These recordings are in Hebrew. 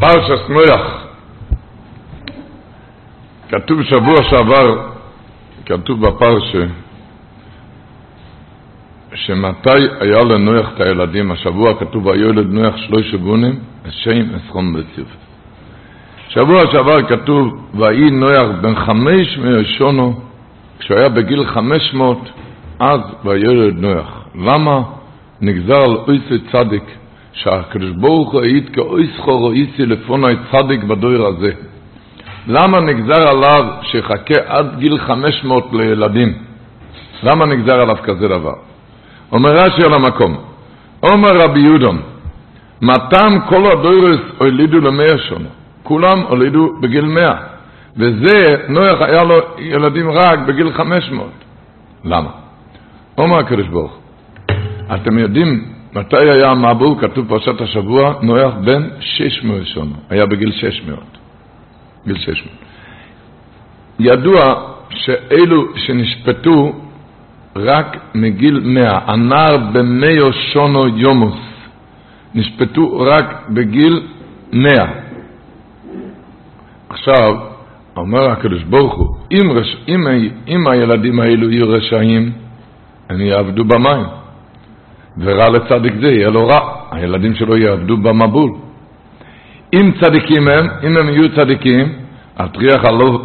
פרשת נויח. כתוב שבוע שעבר, כתוב בפרשה, שמתי היה לנויח את הילדים, השבוע כתוב הילד נויח שלושה בונים, השם אסכום בציוף. שבוע שעבר כתוב, ויהי נויח בן חמש משונו, כשהוא היה בגיל חמש מאות, אז וילד נויח. למה נגזר על אויסי צדיק, שהקדוש ברוך הוא העיד כאויס חורו איסי לפוני צדיק בדויר הזה? למה נגזר עליו שיחכה עד גיל חמש מאות לילדים? למה נגזר עליו כזה דבר? אומר רש"י על המקום, אומר רבי יהודון, מתם כל הדוירס הולידו למאה שונו, כולם הולידו בגיל מאה, וזה, נויח היה לו ילדים רק בגיל חמש מאות. למה? אומר הקדוש ברוך אתם יודעים מתי היה המבול, כתוב פרשת השבוע, נויח בן שש מאות שונו, היה בגיל שש מאות. גיל שש מאות. ידוע שאלו שנשפטו רק מגיל מאה, הנער במאו שונו יומוס, נשפטו רק בגיל מאה. עכשיו, אומר הקדוש ברוך הוא, אם, רש, אם, אם הילדים האלו יהיו רשעים, הם יעבדו במים. ורע לצדיק זה, יהיה לו רע, הילדים שלו יעבדו במבול. אם צדיקים הם, אם הם יהיו צדיקים, אטריח עליו,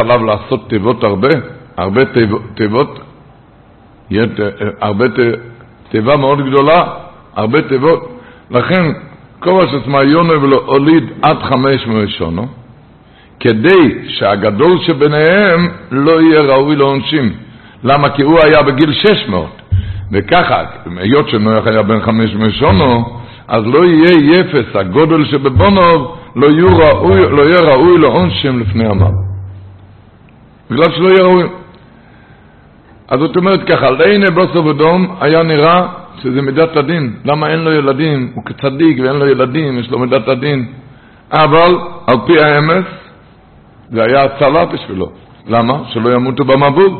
עליו לעשות תיבות הרבה, הרבה תיבות, הרבה תיבה מאוד גדולה, הרבה תיבות. לכן, כל אשר יונה ולא הוליד עד חמש מאות שונו, כדי שהגדול שביניהם לא יהיה ראוי לעונשים. למה? כי הוא היה בגיל שש מאות. וככה, היות שנויח היה בן חמש מאות שונו, אז לא יהיה יפס, הגודל שבבונוב לא, ראוי, לא יהיה ראוי לעונשם לפני המוות. בגלל שלא יהיה ראוי. אז זאת אומרת ככה, לעיני בוסו ודום היה נראה שזה מידת הדין. למה אין לו ילדים? הוא כצדיק ואין לו ילדים, יש לו מידת הדין. אבל על פי האמס, זה היה הצלה בשבילו. למה? שלא ימותו במבול.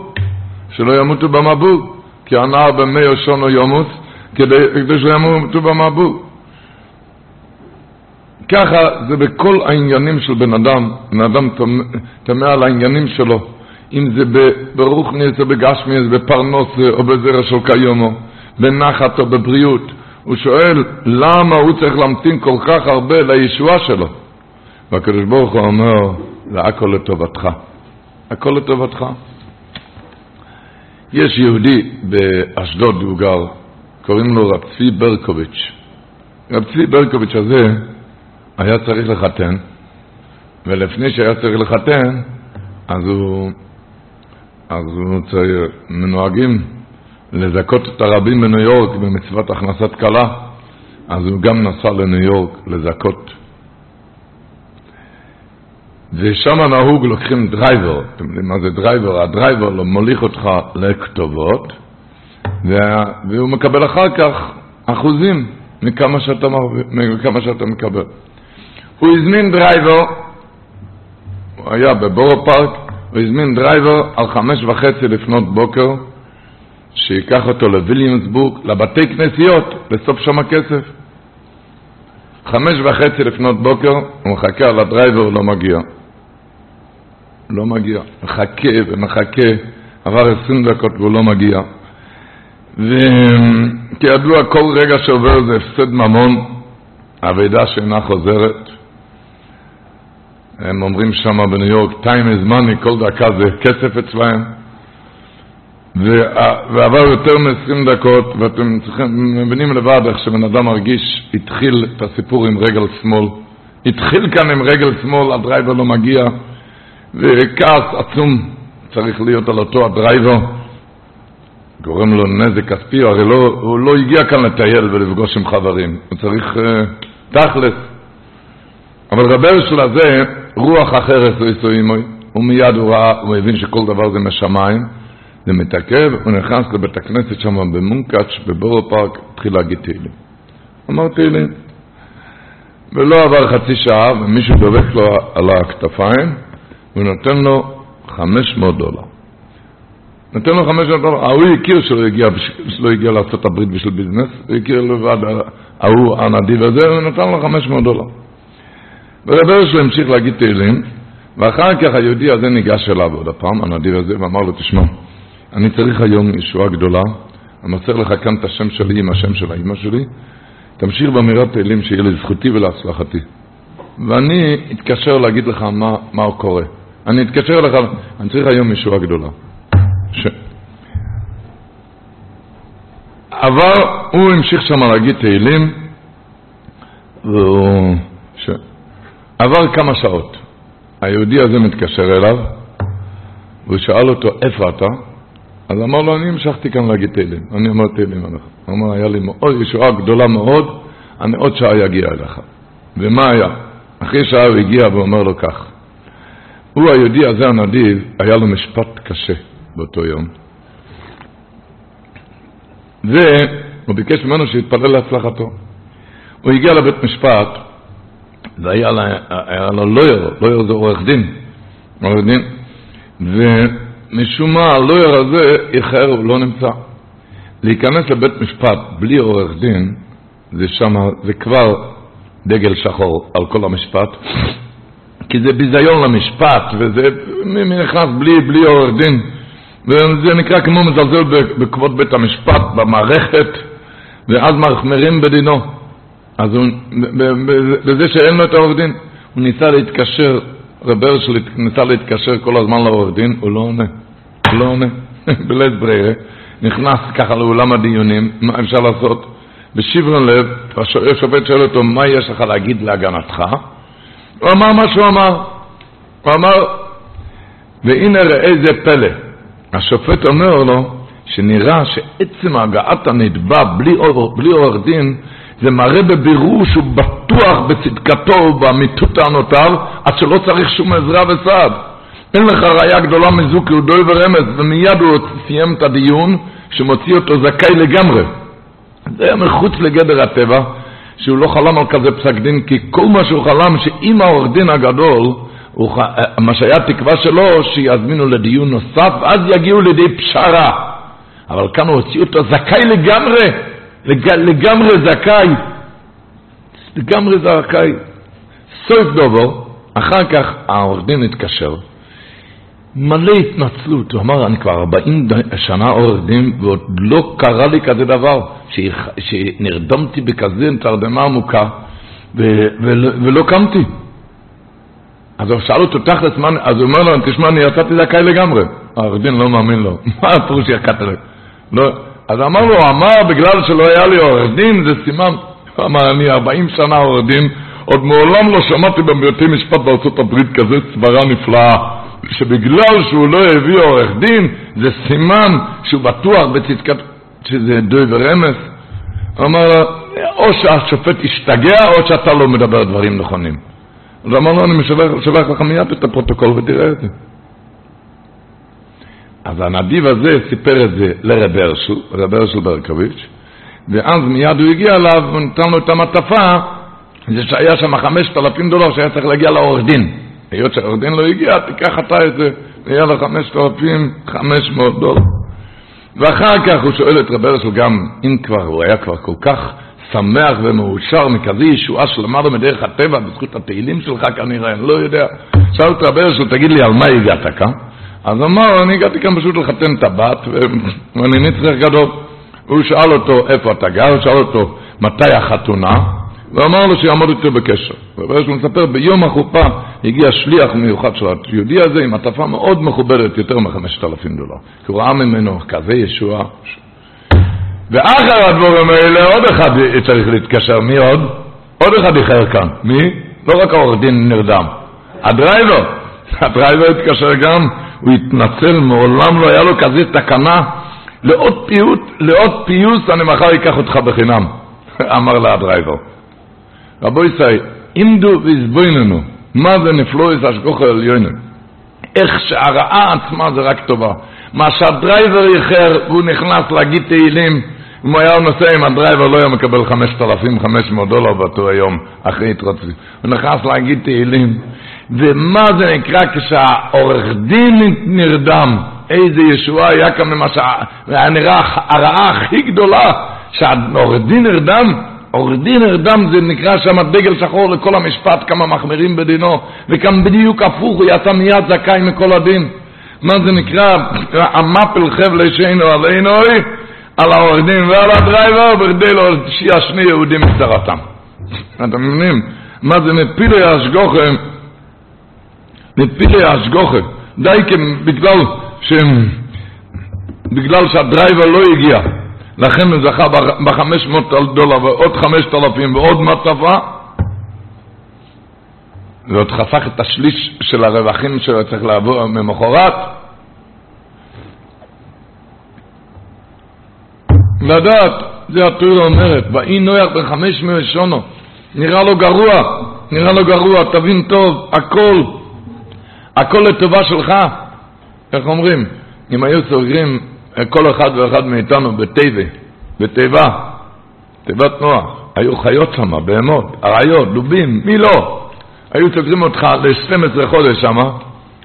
שלא ימותו במבול. כי הנער במאו שונו יומוס, כדי, כדי שלא ימותו במבול. ככה זה בכל העניינים של בן אדם, בן אדם תמה על העניינים שלו, אם זה ברוכניס או בגשמיס, בפרנוס או בזרע של קיומו, בנחת או בבריאות. הוא שואל למה הוא צריך להמתין כל כך הרבה לישועה שלו. והקדוש ברוך הוא אומר, זה הכל לטובתך. הכל לטובתך. יש יהודי באשדוד, הוא גר, קוראים לו רב צבי ברקוביץ'. רב צבי ברקוביץ' הזה היה צריך לחתן, ולפני שהיה צריך לחתן, אז הוא, אז הוא צריך, מנוהגים לזכות את הרבים בניו יורק במצוות הכנסת כלה, אז הוא גם נסע לניו יורק לזכות. ושם נהוג לוקחים driver, אתם יודעים מה זה driver? ה driver לא מוליך אותך לכתובות, והוא מקבל אחר כך אחוזים מכמה שאתה, מכמה שאתה מקבל. הוא הזמין driver, הוא היה בבורו פארק, הוא הזמין driver על חמש וחצי לפנות בוקר, שיקח אותו לוויליאמסבורג, לבתי כנסיות, לסוף שם הכסף. חמש וחצי לפנות בוקר, הוא מחכה על ה driver, הוא לא מגיע. לא מגיע. מחכה ומחכה, עבר עשרים דקות והוא לא מגיע. וכידוע, כל רגע שעובר זה הפסד ממון, אבידה שאינה חוזרת. הם אומרים שם בניו יורק, time is money, כל דקה זה כסף אצלהם. ועבר יותר מ-20 דקות, ואתם צריכים, מבינים לבד איך שבן אדם מרגיש, התחיל את הסיפור עם רגל שמאל. התחיל כאן עם רגל שמאל, ה driver לא מגיע, וכעס עצום צריך להיות על אותו ה driver. גורם לו נזק כספי, הרי לא, הוא לא הגיע כאן לטייל ולפגוש עם חברים, הוא צריך, תכלס. אבל רב הרשל הזה, רוח אחרת לא יסו עמוי, ומיד הוא ראה, הוא הבין שכל דבר זה משמיים, זה מתעכב, הוא נכנס לבית הכנסת שם במונקאץ', בבורו פארק, התחיל להגיד תהילים. אמר תהילים. ולא עבר חצי שעה, ומישהו דובק לו על הכתפיים, והוא נותן לו 500 דולר. נותן לו 500 דולר, ההוא הכיר שלא הגיע, שלא הגיע לארה"ב בשביל ביזנס, הוא הכיר לבד, ההוא הנדיב הזה, הוא נתן לו 500 דולר. ורב שלו המשיך להגיד תהילים, ואחר כך היהודי הזה ניגש אליו עוד הפעם, הנדיב הזה, ואמר לו, תשמע, אני צריך היום ישועה גדולה, אני מוסר לך כאן את השם שלי עם השם של האמא שלי, תמשיך באמירת תהילים שיהיה לזכותי ולהצלחתי. ואני אתקשר להגיד לך מה, מה קורה. אני אתקשר אליך, אני צריך היום ישועה גדולה. ש... אבל הוא המשיך שם להגיד תהילים, והוא... עבר כמה שעות. היהודי הזה מתקשר אליו, והוא שאל אותו, איפה אתה? אז אמר לו, אני המשכתי כאן להגיד תהילים. אני אומר תהילים עליך. הוא אמר, היה לי מאוד, ישועה גדולה מאוד, אני עוד שעה אגיע אליך. ומה היה? אחרי שעה הוא הגיע ואומר לו כך, הוא היהודי הזה הנדיב, היה לו משפט קשה באותו יום. והוא ביקש ממנו שיתפלל להצלחתו. הוא הגיע לבית משפט, והיה לו לויר, לויר זה עורך דין, עורך דין, ומשום מה הלויר הזה איחר, הוא לא נמצא. להיכנס לבית משפט בלי עורך דין, זה שמה, זה כבר דגל שחור על כל המשפט, כי זה ביזיון למשפט, וזה נכנס בלי, בלי עורך דין, וזה נקרא כמו מזלזל בכבוד בית המשפט, במערכת, ואז מחמירים בדינו. אז הוא, בזה שאין לו את העורך דין, הוא ניסה להתקשר, רב הרשל ניסה להתקשר כל הזמן לעורך דין, הוא לא עונה, הוא לא עונה, בלית ברירה, נכנס ככה לאולם הדיונים, מה אפשר לעשות? בשברון לב, השופט שואל אותו, מה יש לך להגיד להגנתך? הוא אמר מה שהוא אמר. הוא אמר, והנה ראה זה פלא. השופט אומר לו, שנראה שעצם הגעת הנתבע בלי, בלי עורך דין, זה מראה בבירור שהוא בטוח בצדקתו ובאמיתות טענותיו, עד שלא צריך שום עזרה וסעד. אין לך ראייה גדולה מזו כי הוא דוי ורמז, ומיד הוא סיים את הדיון, שמוציא אותו זכאי לגמרי. זה היה מחוץ לגדר הטבע, שהוא לא חלם על כזה פסק דין, כי כל מה שהוא חלם, שאם העורך דין הגדול, הוא, מה שהיה תקווה שלו, שיזמינו לדיון נוסף, אז יגיעו לידי פשרה. אבל כאן הוא הוציא אותו זכאי לגמרי, לג, לגמרי זכאי. לגמרי זכאי. סויף דובו, אחר כך העורך דין התקשר, מלא התנצלות. הוא אמר, אני כבר 40 שנה עורך דין ועוד לא קרה לי כזה דבר, שנרדמתי בכזה תרדמה עמוקה ולא, ולא קמתי. אז הוא שאל אותו תכלס, אז הוא אומר לו, תשמע, אני יצאתי זכאי לגמרי. העורך דין לא מאמין לו. מה הפירוש יקעת לי? לא. אז אמר לו, אמר, בגלל שלא היה לי עורך דין, זה סימן. הוא אמר, אני 40 שנה עורך דין, עוד מעולם לא שמעתי בבתי משפט בארצות הברית כזה סברה נפלאה. שבגלל שהוא לא הביא עורך דין, זה סימן שהוא בטוח בצדקת, שזה דוי ורמז. הוא אמר לו, או שהשופט השתגע, או שאתה לא מדבר דברים נכונים. אז אמר לו, אני משלח לך מיד את הפרוטוקול ותראה את זה. אז הנדיב הזה סיפר את זה לרב הרשל, רב הרשל ברקוביץ', ואז מיד הוא הגיע אליו ונתן לו את המטפה, זה שהיה שם חמשת אלפים דולר שהיה צריך להגיע לעורך דין. היות שהעורך דין לא הגיע, תיקח אתה את זה, יהיה לו חמשת אלפים חמש מאות דולר. ואחר כך הוא שואל את רב הרשל גם, אם כבר, הוא היה כבר כל כך שמח ומאושר מכזה ישועה שלמדנו מדרך הטבע בזכות התהילים שלך כנראה, אני לא יודע. שאל את רב הרשל, תגיד לי, על מה הגעת כאן? אז אמר, אני הגעתי כאן פשוט לחתן את הבת, ואני נצטרך גדול. הוא שאל אותו, איפה אתה גר? הוא שאל אותו, מתי החתונה? ואמר לו שיעמוד איתו בקשר. ורבי הוא מספר, ביום החופה הגיע שליח מיוחד של היהודי הזה עם הטפה מאוד מכובדת, יותר מחמשת אלפים דולר. כי הוא ראה ממנו כזה ישוע. ואחר הדבורים האלה עוד אחד צריך להתקשר, מי עוד? עוד אחד איחר כאן. מי? לא רק העורך דין נרדם. הדרייבר. הדרייבר התקשר גם, הוא התנצל, מעולם לא היה לו כזה תקנה. לעוד פיוט, לעוד פיוס אני מחר אקח אותך בחינם, אמר לה הדרייבר. רבו ישראל, עמדו והזבויננו, מה זה נפלויס השגוחו עליונו? איך שהרעה עצמה זה רק טובה. מה שהדרייבר איחר והוא נכנס להגיד תהילים, אם הוא היה נוסע עם הדרייבר לא היה מקבל 5,500 דולר באותו היום אחרי התרוצצות. הוא נכנס להגיד תהילים, ומה זה נקרא כשהעורך דין נרדם, איזה ישועה היה כאן ממה שהיה נראה הרעה הכי גדולה, שהעורך דין נרדם, עורך דין נרדם זה נקרא שם דגל שחור לכל המשפט, כמה מחמירים בדינו, וכאן בדיוק הפוך, הוא יצא מיד זכאי מכל הדין. מה זה נקרא, המפל חבלי שאינו עלינו, על העורך דין ועל הדרייבר, בכדי להושיע שני יהודים מצרתם. אתם מבינים? מה זה נפילי השגוחה, נפילי השגוחה, די בגלל שהם, בגלל שהדרייבר לא הגיע, לכן הוא זכה בחמש מאות דולר ועוד חמשת אלפים ועוד מצבה, ועוד חסך את השליש של הרווחים שלו צריך לעבור ממחרת. לדעת, זה התורה אומרת, ואי נויח בחמש מאות שונו, נראה לו גרוע, נראה לו גרוע, תבין טוב, הכל, הכל לטובה שלך. איך אומרים? אם היו סוגרים כל אחד ואחד מאיתנו בתיבה, בתיבה, תיבת נוח, היו חיות שם, בהמות, אריות, דובים, מי לא? היו סוגרים אותך ל-12 חודש שם,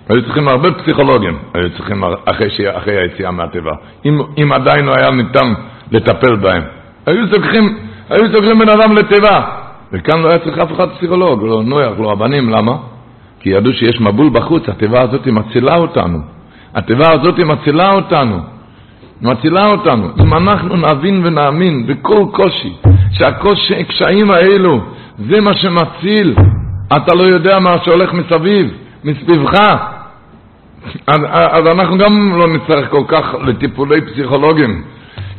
היו צריכים הרבה פסיכולוגים, היו צריכים אחרי, אחרי היציאה מהתיבה. אם, אם עדיין לא היה ניתן לטפל בהם. היו סוגרים, היו סוגרים בן אדם לתיבה. וכאן לא היה צריך אף אחד פסיכולוג, לא נויח, לא רבנים, למה? כי ידעו שיש מבול בחוץ, התיבה הזאת מצילה אותנו. התיבה הזאת מצילה אותנו. מצילה אותנו. אם אנחנו נבין ונאמין בכל קושי, שהקשיים האלו זה מה שמציל, אתה לא יודע מה שהולך מסביב, מסביבך. אז, אז אנחנו גם לא נצטרך כל כך לטיפולי פסיכולוגים.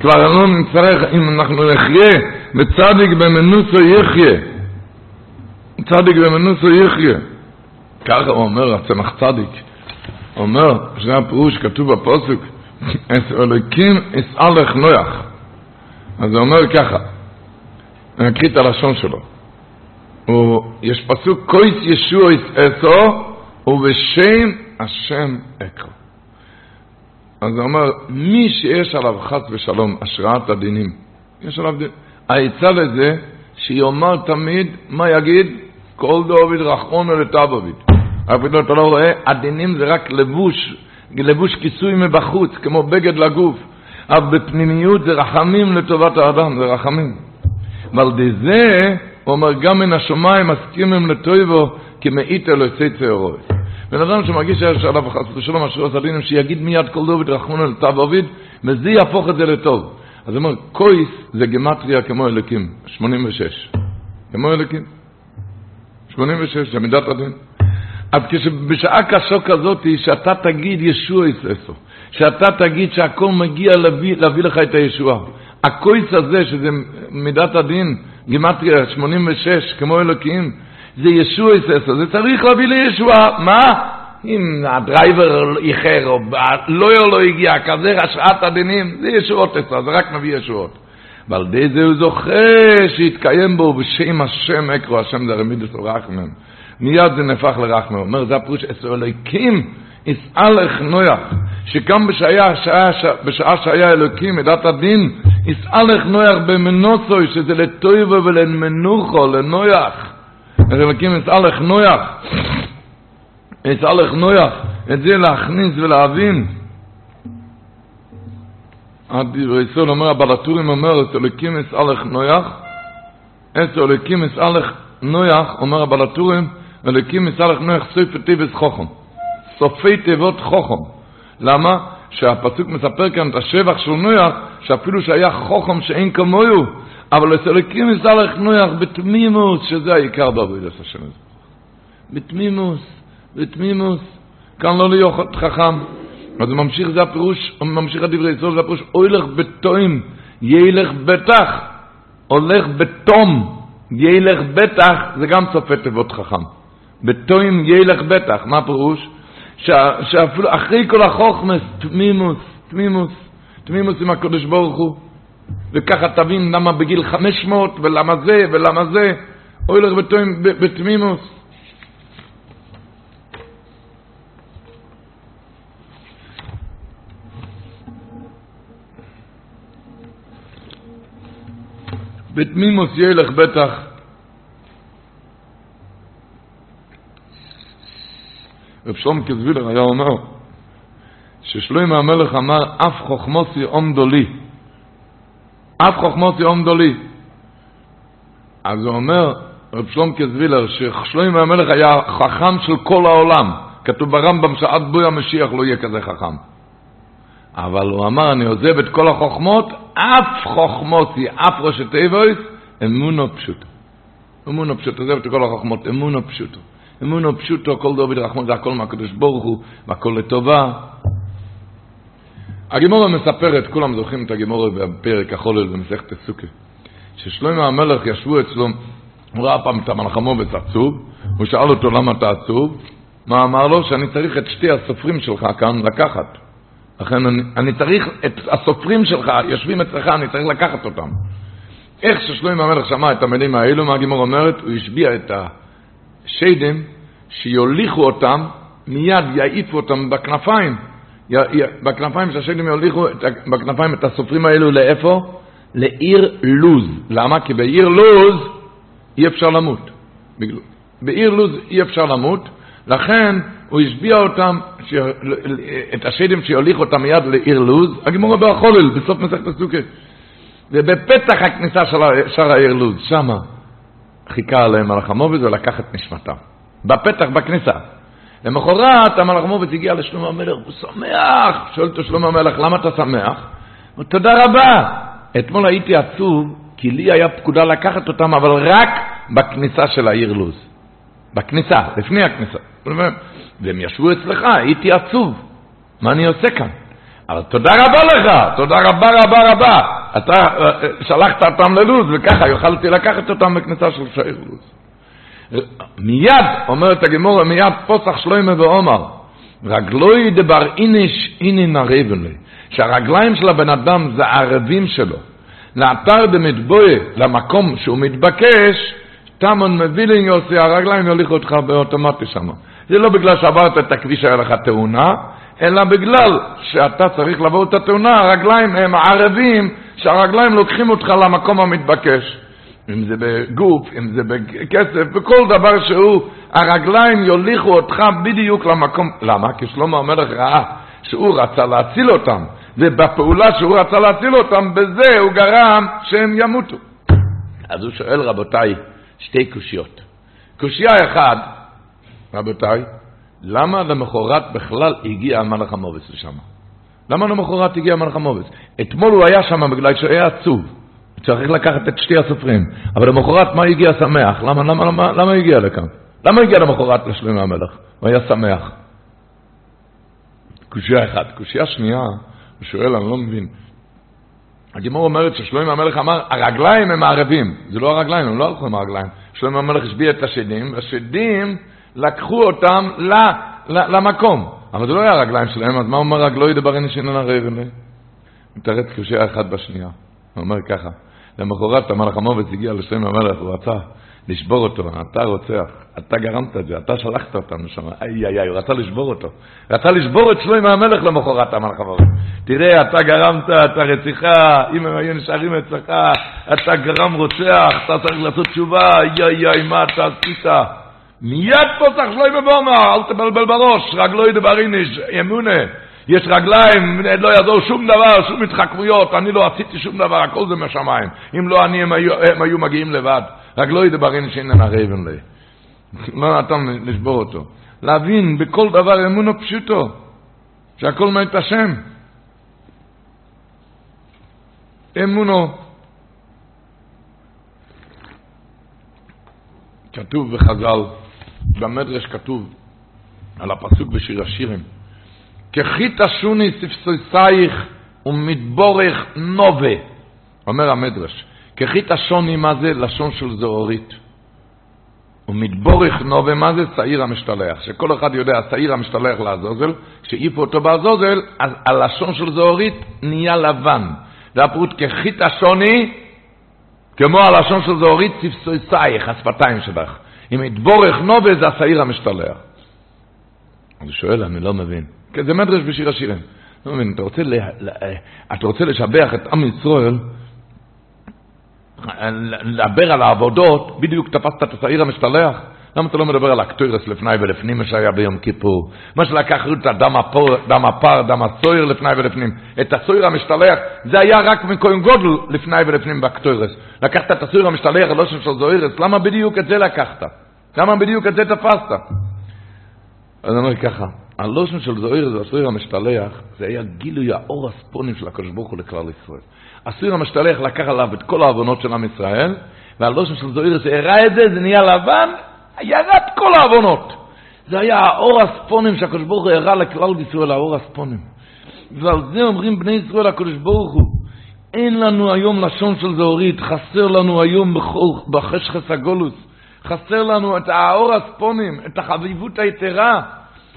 כבר לא נצטרך, אם אנחנו נחיה, וצדיק במנוסו יחיה. צדיק במנוסו יחיה. ככה הוא אומר, הצמח צדיק. אומר, זה הפירוש כתוב בפוסק, את אלוקים אסעלך נויח. אז הוא אומר ככה, אני אקריא את הלשון שלו. יש פסוק, כויס ישוע אסעו, ובשם השם אקרא. אז הוא אומר, מי שיש עליו חס ושלום השראת הדינים, יש עליו דין. העצה לזה, שיאמר תמיד, מה יגיד? כל דוד רחמונו לתבוביד. אפילו אתה לא רואה, הדינים זה רק לבוש, לבוש כיסוי מבחוץ, כמו בגד לגוף. אבל בפנימיות זה רחמים לטובת האדם, זה רחמים. ועל די זה, הוא אומר, גם מן השמיים מסכימים לטויבו, כמאית אלוהי צערורת. בן אדם שמרגיש שיש עליו חס ושלום אשר עושה דינים, שיגיד מיד כל דוד רחמונו לתו אביד, וזה יהפוך את זה לטוב. אז הוא אומר, קויס זה גמטריה כמו אלוקים, 86. כמו אלוקים. 86, זה מידת הדין. אז כשבשעה קשה כזאת, שאתה תגיד ישוע יססו, שאתה תגיד שהכל מגיע להביא, להביא לך את הישועה. הקויס הזה, שזה מידת הדין, גימטריה 86, כמו אלוקים, זה ישוע יססו, זה צריך להביא לישועה. מה? אם הדרייבר איחר, או הלויר לא הגיע, כזה רשעת הדינים, זה ישועות אצלו, זה רק מביא ישועות. ועל ידי זה הוא זוכה שיתקיים בו בשם השם אקרו, השם זה רמידוס רחמן. מיד זה נהפך לרחמה. הוא אומר, זה הפירוש, אצל אלוקים יסעלך נויח, שגם בשעה, שעה, בשעה שהיה אלוקים, מידת הדין, יסעלך נויח במנוסוי, שזה לטויבו ולמנוחו, לנויח. אז אלוקים יסעלך נויח. יסעלך נויח. את זה להכניס ולהבין. הדברי ישראל אומר, הבלטורים אומר, את אלוקים יסעלך נויח. את אלוקים יסעלך נויח, אומר הבלטורים, אלוקים מסלח נוח סופי טיבס חוכם. סופי תיבות חוכם. למה? שהפסוק מספר כאן את השבח של נוח, שאפילו שהיה חוכם שאין כמוהו, אבל אלוקים מסלח נוח בתמימוס, שזה העיקר בעבודת השם הזה. בתמימוס, בתמימוס. כאן לא להיות חכם. אז הוא ממשיך, זה הפירוש, הוא ממשיך הדברי ישראל, זה הפירוש, הולך בתוים, ילך בטח, הולך בתום, ילך בטח, זה גם צופה תיבות חכם. בתוים ילך בטח, מה פירוש? שאפילו אחרי כל החוכמס, תמימוס, תמימוס, תמימוס עם הקדוש ברוך הוא. וככה תבין למה בגיל 500 ולמה זה ולמה זה. אוי לך בתמימוס. בתמימוס ילך בטח. רב שלום קזווילר היה אומר ששלוים המלך אמר אף חוכמוסי עומדו לי. אף חוכמוסי עומדו לי. אז הוא אומר רב שלום קזווילר ששלוים המלך היה חכם של כל העולם. כתוב ברמב"ם שעד בוי המשיח לא יהיה כזה חכם. אבל הוא אמר אני עוזב את כל החוכמות אף חוכמוסי אף ראשי תיבויס אמונו פשוטו. אמונו פשוטו עוזב את כל החוכמות אמונו פשוטו אמונו פשוטו, כל דובי דרחמון זה הכל מהקדוש ברוך הוא, והכל לטובה. הגימורה מספרת, כולם זוכרים את הגימורה בפרק החולל במסכת הסוכה, ששלמה המלך ישבו אצלו, הוא ראה פעם את המלחמובץ עצוב, הוא שאל אותו למה אתה עצוב, מה אמר לו? שאני צריך את שתי הסופרים שלך כאן לקחת. לכן אני, אני צריך את הסופרים שלך, יושבים אצלך, אני צריך לקחת אותם. איך ששלמה המלך שמע את המילים האלו, מה הגימור אומרת? הוא השביע את ה... שדים שיוליכו אותם, מיד יעיפו אותם בכנפיים. י, י, בכנפיים שהשדים יוליכו את, בכנפיים את הסופרים האלו לאיפה? לעיר לוז. למה? כי בעיר לוז אי אפשר למות. בעיר לוז אי אפשר למות, לכן הוא השביע אותם, ש... את השדים שיוליכו אותם מיד לעיר לוז, הגמורה באחולל, בסוף מסכת הסוכת. ובפתח הכניסה של שער העיר לוז, שמה. חיכה עליהם מלאך המובץ ולקח את נשמתם. בפתח, בכניסה. למחרת המלאך המובץ הגיע לשלום המלך, הוא שמח. שואל אותו שלום המלך, למה אתה שמח? הוא תודה רבה. אתמול הייתי עצוב, כי לי היה פקודה לקחת אותם, אבל רק בכניסה של העיר לוז. בכניסה, לפני הכניסה. והם ישבו אצלך, הייתי עצוב. מה אני עושה כאן? אבל תודה רבה לך, תודה רבה רבה רבה. אתה אה, שלחת אותם ללוז, וככה יכלתי לקחת אותם בכניסה של שעיר לוז. מיד, אומרת הגמורה, מיד פוסח שלוימה ועומר, רגלוי דבר איניש אינין הרבלי, שהרגליים של הבן אדם זה הערבים שלו. לאתר במטבועה, למקום שהוא מתבקש, תמון מבילין יוסי, הרגליים יוליכו אותך באוטומטי שם. זה לא בגלל שעברת את הכביש, היה לך תאונה, אלא בגלל שאתה צריך לעבור את התאונה, הרגליים הם ערבים, שהרגליים לוקחים אותך למקום המתבקש. אם זה בגוף, אם זה בכסף, בכל דבר שהוא, הרגליים יוליכו אותך בדיוק למקום. למה? כי שלמה המלך ראה שהוא רצה להציל אותם, ובפעולה שהוא רצה להציל אותם, בזה הוא גרם שהם ימותו. אז הוא שואל, רבותיי, שתי קושיות. קושייה אחת, רבותיי, למה למחרת בכלל הגיע המלאך המובס לשם? למה למחרת הגיע המלאך המובס? אתמול הוא היה שם בגלל שהוא היה עצוב. צריך לקחת את שתי הסופרים. אבל למחרת מה הגיע שמח? למה, למה, למה, למה הגיע לכאן? למה הגיע למחרת לשלמה המלך? הוא היה שמח. קושייה אחת. קושייה שנייה, הוא שואל, אני לא מבין. הגימור אומרת ששלמה המלך אמר, הרגליים הם הערבים. זה לא הרגליים, הם לא הלכו עם הרגליים. שלמה המלך השביע את השדים, והשדים לקחו אותם ל, ל, למקום. אבל זה לא היה הרגליים שלהם, אז מה אומר רגלו ידבר אין שאינן הרעב אלה? מתרץ קושייה אחת בשנייה. הוא אומר ככה, למחרת המלאך המובץ הגיע לשם המלך, הוא רצה לשבור אותו, אתה רוצח, אתה גרמת את זה, אתה שלחת אותנו שם, איי איי איי, הוא רצה לשבור אותו. רצה לשבור את שלמה המלך למחרת המלאך המובץ. תראה, אתה גרמת את הרציחה, אם הם היו נשארים אצלך, אתה גרם רוצח, אתה צריך לעשות תשובה, איי איי, מה אתה עשית? מיד פוסח שלוי בבומר, אל תבלבל בראש, רגלוי דבריניש, אמונה. יש רגליים, לא יעזור שום דבר, שום התחכמויות, אני לא עשיתי שום דבר, הכל זה מהשמיים. אם לא אני, הם היו, הם היו מגיעים לבד. רגלוי דבריניש איננה רבן לי. לא נתן לשבור אותו. להבין בכל דבר אמונו פשוטו, שהכל מת השם. אמונו. כתוב בחז"ל, במדרש כתוב על הפסוק בשיר השירים, כחית שוני ספסוסייך ומדבורך נובה, אומר המדרש, כחית השוני מה זה? לשון של זהורית. ומדבורך נובה, מה זה? שעיר המשתלח. שכל אחד יודע, שעיר המשתלח לעזוזל, כשהעיפו אותו בעזוזל, אז הלשון של זהורית נהיה לבן. זה הפירוט כחית השוני, כמו הלשון של זוהרית, צפצויסייך, השפתיים שלך. אם יתבורך נובה זה השעיר המשתלח. אני שואל, אני לא מבין. כן, זה מדרש בשיר השירים. לא מבין, אתה רוצה, ל... אתה רוצה לשבח את עם ישראל, לדבר על העבודות, בדיוק תפסת את השעיר המשתלח. למה אתה לא מדבר על הקטוירס לפני ולפנים, מה שהיה ביום כיפור? מה שלקח את הדם הפור, דם הפר, דם הסויר לפני ולפנים. את הסויר המשתלח, זה היה רק מכהן גודל לפני ולפנים בקטוירס. לקחת את הסויר המשתלח, הלושן של זוירס, למה בדיוק את זה לקחת? למה בדיוק את זה תפסת? אז אני אומר ככה, הלושן של זוירס, הסויר המשתלח, זה היה גילוי האור הספונים של הקדוש ברוך הוא לכלל ישראל. הסויר המשתלח לקח עליו את כל העוונות של עם ישראל, והלושן של זוירס הראה את זה, זה נהיה לבן, ירד כל העוונות. זה היה האור הספונים שהקדוש ברוך הוא הראה לכלל ישראל, האור הספונים. ועל זה אומרים בני ישראל הקדוש ברוך הוא, אין לנו היום לשון של זהורית, חסר לנו היום בחשכס הגולוס, חסר לנו את האור הספונים, את החביבות היתרה,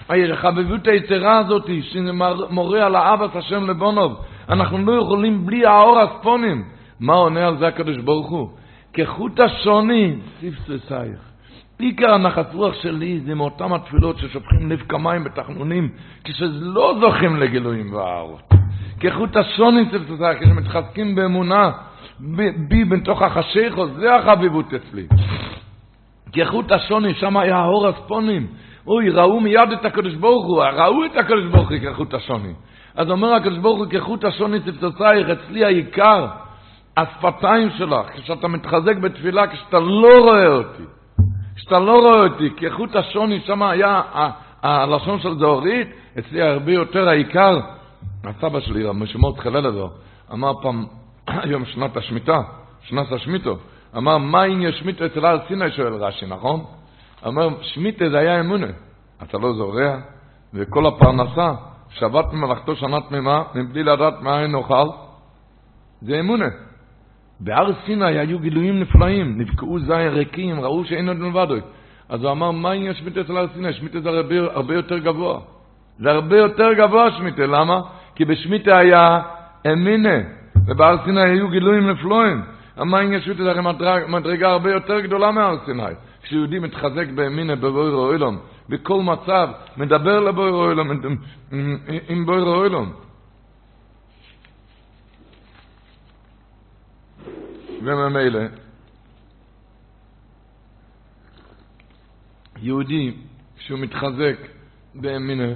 החביבות היתרה הזאת, שמורה על האבס השם לבונוב. אנחנו לא יכולים בלי האור הספונים. מה עונה על זה הקדוש ברוך הוא? כחוט השוני, ספססייך. עיקר הנחת רוח שלי זה מאותם התפילות ששופכים לב כמים בתחנונים, כשלא זוכים לגילויים והערות. כחוט השוני צלצלצה, כשמתחזקים באמונה בי בתוך החשיכו, זה החביבות אצלי. כחוט השוני, שם היה האור הספונים. אוי, ראו מיד את הקדוש ברוך הוא, ראו את הקדוש ברוך הוא כחוט השוני. אז אומר הקדוש ברוך הוא, כחוט השוני צלצלצייך, אצלי העיקר, השפתיים שלך, כשאתה מתחזק בתפילה, כשאתה לא רואה אותי. שאתה לא רואה אותי, כחוט השוני שם היה הלשון של זהורית, אצלי הרבה יותר העיקר, הסבא שלי, משמעות חללדו, אמר פעם, היום שנת השמיטה, שנת השמיטו, אמר, מה אם יש שמיטה אצל הר סיני, שואל רש"י, נכון? אמר, שמיטה זה היה אמונה, אתה לא זורע, וכל הפרנסה, שבת ממלכתו שנה תמימה, מבלי לדעת מאין נאכל, זה אמונה. בהר סיני היו גילויים נפלאים, נבקעו זין ריקים, ראו שאין עוד מלבדו. אז הוא אמר, מה העניין שמיטה אצל הר סיני? שמיטה זה הרבה, הרבה יותר גבוה. זה הרבה יותר גבוה שמיטה, למה? כי בשמיטה היה אמינה, ובהר סיני היו גילויים נפלאים. העניין שמיטה זה הרי מדרג, מדרגה הרבה יותר גדולה מהר סיני. כשיהודי מתחזק באמינה בבויר אוילום, בכל מצב, מדבר לבויר אוילום, עם בויר אוילום. וממילא, יהודי, כשהוא מתחזק באמינה,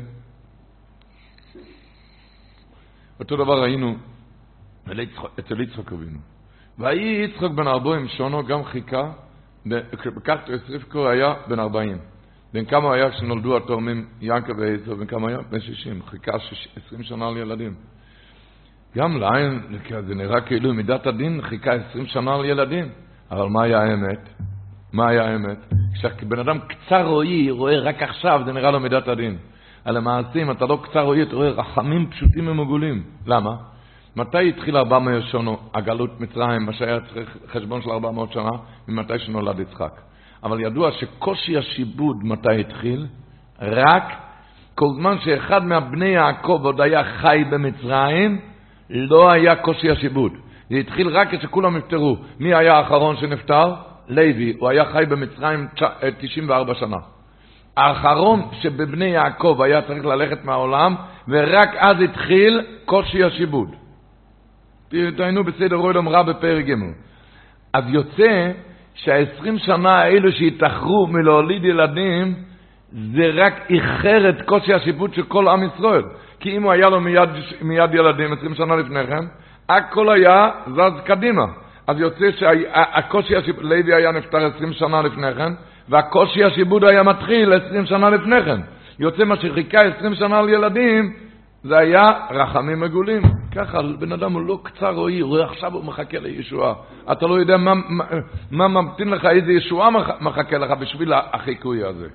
אותו דבר ראינו אצל יצחק אבינו. ויהי יצחק בן ארבעים שונו גם חיכה, בכך רבקו היה בן ארבעים. בן כמה היה כשנולדו התורמים ינקה ועזר, בן כמה היה? בן שישים. חיכה עשרים שנה לילדים. גם לעין, זה נראה כאילו מידת הדין חיכה עשרים שנה לילדים. אבל מה היה האמת? מה היה האמת? כשבן אדם קצר רואי רואה רק עכשיו, זה נראה לו מידת הדין. על המעשים, אתה לא קצר רואי, אתה רואה רחמים פשוטים ומגולים. למה? מתי התחיל 400 שונו הגלות מצרים, מה שהיה צריך חשבון של 400 שנה, ממתי שנולד יצחק. אבל ידוע שקושי השיבוד מתי התחיל? רק כל זמן שאחד מהבני יעקב עוד היה חי במצרים, לא היה קושי השיבוד. זה התחיל רק כשכולם נפטרו. מי היה האחרון שנפטר? לוי. הוא היה חי במצרים 94 אה, שנה. האחרון שבבני יעקב היה צריך ללכת מהעולם, ורק אז התחיל קושי השיבוד. תהיינו בסדר אוילום רע בפרק ג'. אז יוצא שהעשרים שנה האלו שהתאחרו מלהוליד ילדים, זה רק איחר את קושי השיפוט של כל עם ישראל. כי אם הוא היה לו מיד, מיד ילדים 20 שנה לפני כן, הכל היה זז קדימה. אז יוצא שהקושי לוי היה נפטר 20 שנה לפני כן, והקושי השיבוד היה מתחיל 20 שנה לפני כן. יוצא מה שחיכה 20 שנה לילדים, זה היה רחמים מגולים. ככה, בן אדם הוא לא קצר רואי, הוא עכשיו הוא מחכה לישועה. אתה לא יודע מה, מה, מה ממתין לך, איזה ישועה מחכה לך בשביל החיקוי הזה.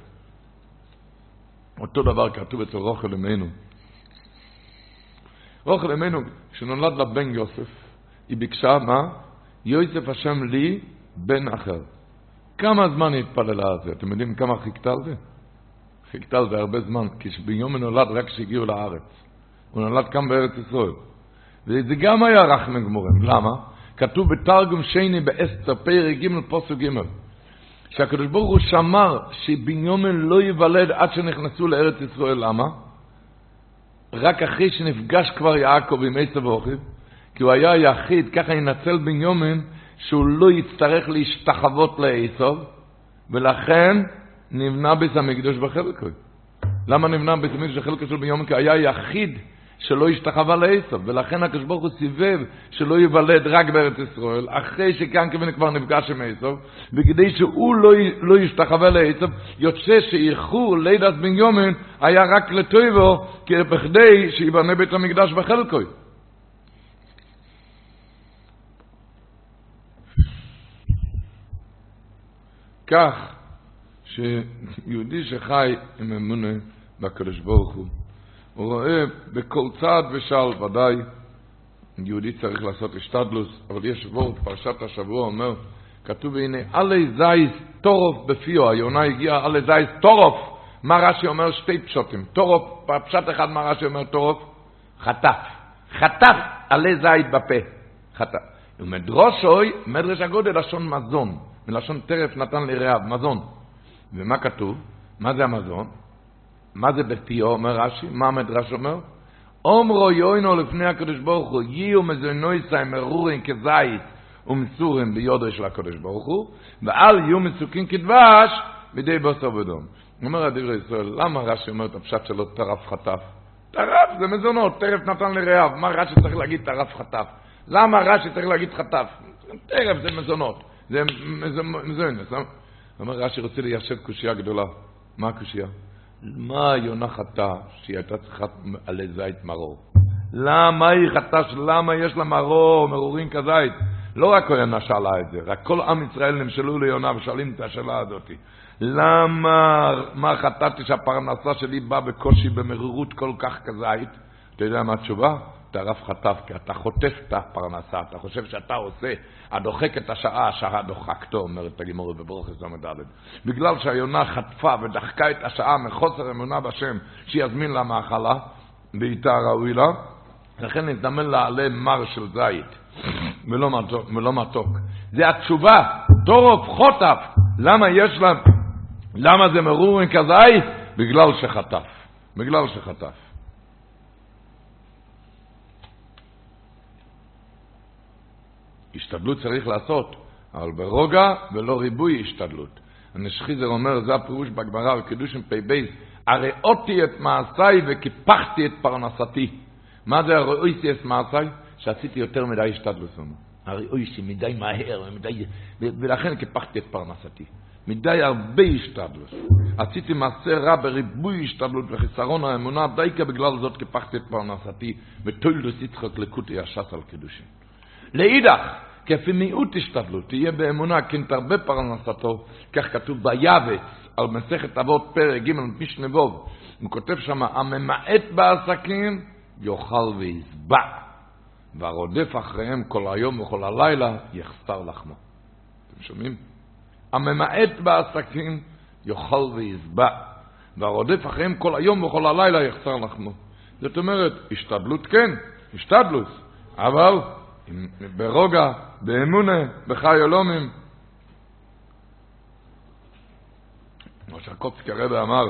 אותו דבר כתוב אצל רוכל אמנו. רוכל אמנו, כשנולד לה בן יוסף, היא ביקשה, מה? יוסף השם לי בן אחר. כמה זמן היא התפללה על זה? אתם יודעים כמה חיכתה על זה? חיכתה על זה הרבה זמן, כי ביום נולד רק כשהגיעו לארץ. הוא נולד כאן בארץ ישראל. וזה גם היה רחמי גמורים. למה? כתוב בתרגום שני באסתר, פרק ג' פוסק ג', שהקדוש ברוך הוא שמר שבנימין לא ייוולד עד שנכנסו לארץ ישראל. למה? רק אחרי שנפגש כבר יעקב עם עשב ואוכיב, כי הוא היה היחיד, ככה ינצל בנימין, שהוא לא יצטרך להשתחוות לעשב, ולכן נבנה בית המקדוש בחלקו. למה נבנה בית המקדוש בחלקו של בנימין? כי היה יחיד שלא השתחווה לעשב, ולכן הקדוש ברוך הוא סיבב שלא ייוולד רק בארץ ישראל, אחרי כמובן כבר נפגש עם עשב, וכדי שהוא לא, לא ישתחווה לעשב, יוצא שאיחור לידת בנימין היה רק לטויבו, בכדי שיבנה בית המקדש בחלקו. כך שיהודי שחי עם אמונה בקדוש ברוך הוא, הוא רואה בכל צעד ושעל, ודאי, יהודי צריך לעשות השתדלוס, אבל יש וורד, פרשת השבוע אומר, כתוב הנה, עלי זייס טורוף בפיו, היונה הגיעה עלי זייס טורוף, מה רש"י אומר? שתי פשוטים, טורוף, פשט אחד מה רש"י אומר טורוף? חטף, חטף עלי זית בפה, חטף. ומדרושוי, מדרש הגודל לשון מזון, מלשון טרף נתן לרעב, מזון. ומה כתוב? מה זה המזון? מה זה בפיו, אומר רש"י? מה המדרש אומר? אומרו יוינו לפני הקדוש ברוך הוא, יהיו מזונויסי מרורים כזית ומסורים ביודו של הקדוש ברוך הוא, ואל יהיו מסוקים כדבש בידי בוסר ודום. אומר הדברי ישראל, למה רש"י אומר את הפשט שלו טרף חטף? טרף זה מזונות, טרף נתן לרעב, מה רש"י צריך להגיד טרף חטף? למה רש"י צריך להגיד חטף? טרף זה מזונות, זה מזונות. אומר רש"י רוצה ליישב קושייה גדולה. מה הקושייה? מה יונה חטאה שהיא הייתה צריכה עלי זית מרור? למה היא חטאה למה יש לה מרור, מרורים כזית? לא רק יונה שאלה את זה, רק כל עם ישראל נמשלו ליונה ושואלים את השאלה הזאת. למה, מה חטאתי שהפרנסה שלי באה בקושי, במרירות כל כך כזית? אתה יודע מה התשובה? טרף חטף, כי אתה חוטף את הפרנסה, אתה חושב שאתה עושה, הדוחק את השעה, השעה דוחקתו, אומרת הגימורת בברוכס ל"ד. בגלל שהיונה חטפה ודחקה את השעה מחוסר אמונה בשם, שיזמין לה מאכלה, בעיטה ראוי לה, לכן נתנמן לה עלי מר של זית, ולא מתוק. ולא מתוק. זה התשובה, טורף חוטף, למה יש לה, למה זה מרורין כזית? בגלל שחטף, בגלל שחטף. השתדלות צריך לעשות, אבל ברוגע ולא ריבוי השתדלות. הנשחיזר אומר, זה הפירוש בגמרא בקידושין פ"ב, הראותי את מעשיי וקיפחתי את פרנסתי. מה זה הראותי את מעשיי? שעשיתי יותר מדי השתדלות. הראותי מדי מהר, מדי, ולכן קיפחתי את פרנסתי. מדי הרבה השתדלות. עשיתי מעשה רע בריבוי השתדלות וחיסרון האמונה, דייקה בגלל זאת קיפחתי את פרנסתי, ותוילדוס יצחק לקוטי השס על קידושין. לאידך, כפי מיעוט השתדלות, תהיה באמונה, כן תרבה פרנסתו, כך כתוב ביבץ, על מסכת אבות פרק ג' משנה ווב, הוא כותב שם, הממעט בעסקים, יאכל וישבע, והרודף אחריהם כל היום וכל הלילה, יחסר לחמו. אתם שומעים? הממעט בעסקים, יאכל וישבע, והרודף אחריהם כל היום וכל הלילה, יחסר לחמו. זאת אומרת, השתדלות כן, השתדלות, אבל ברוגע, באמונה, בחי עולומים. כמו שהקופסקי הרבה אמר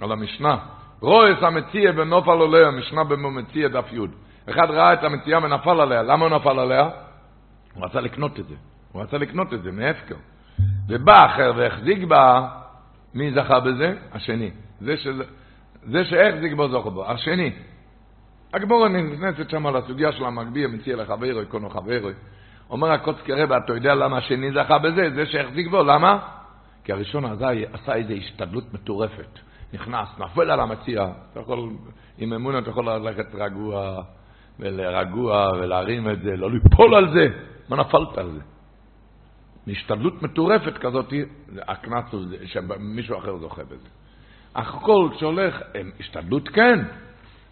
על המשנה, רועס המציע ונופל עליה, המשנה במציע דף י'. אחד ראה את המציאה ונפל עליה, למה הוא נפל עליה? הוא רצה לקנות את זה, הוא רצה לקנות את זה מהפקר. ובא אחר והחזיק בה, מי זכה בזה? השני. זה, שזה, זה שהחזיק בו זוכר בו, השני. הגמורה נכנסת שם לסוגיה של המגביה, מציע לחברו, יקונו חברו. אומר הקוצקי רב, אתה יודע למה השני זכה בזה? זה שהחזיק בו, למה? כי הראשון הזה עשה איזו השתדלות מטורפת. נכנס, נפל על המציע, אתה יכול, עם אמונה אתה יכול ללכת רגוע, ולרגוע, ולהרים את זה, לא ליפול על זה. מה נפלת על זה? השתדלות מטורפת כזאת, הקנס הוא שמישהו אחר זוכה בזה. הכל שהולך, השתדלות כן,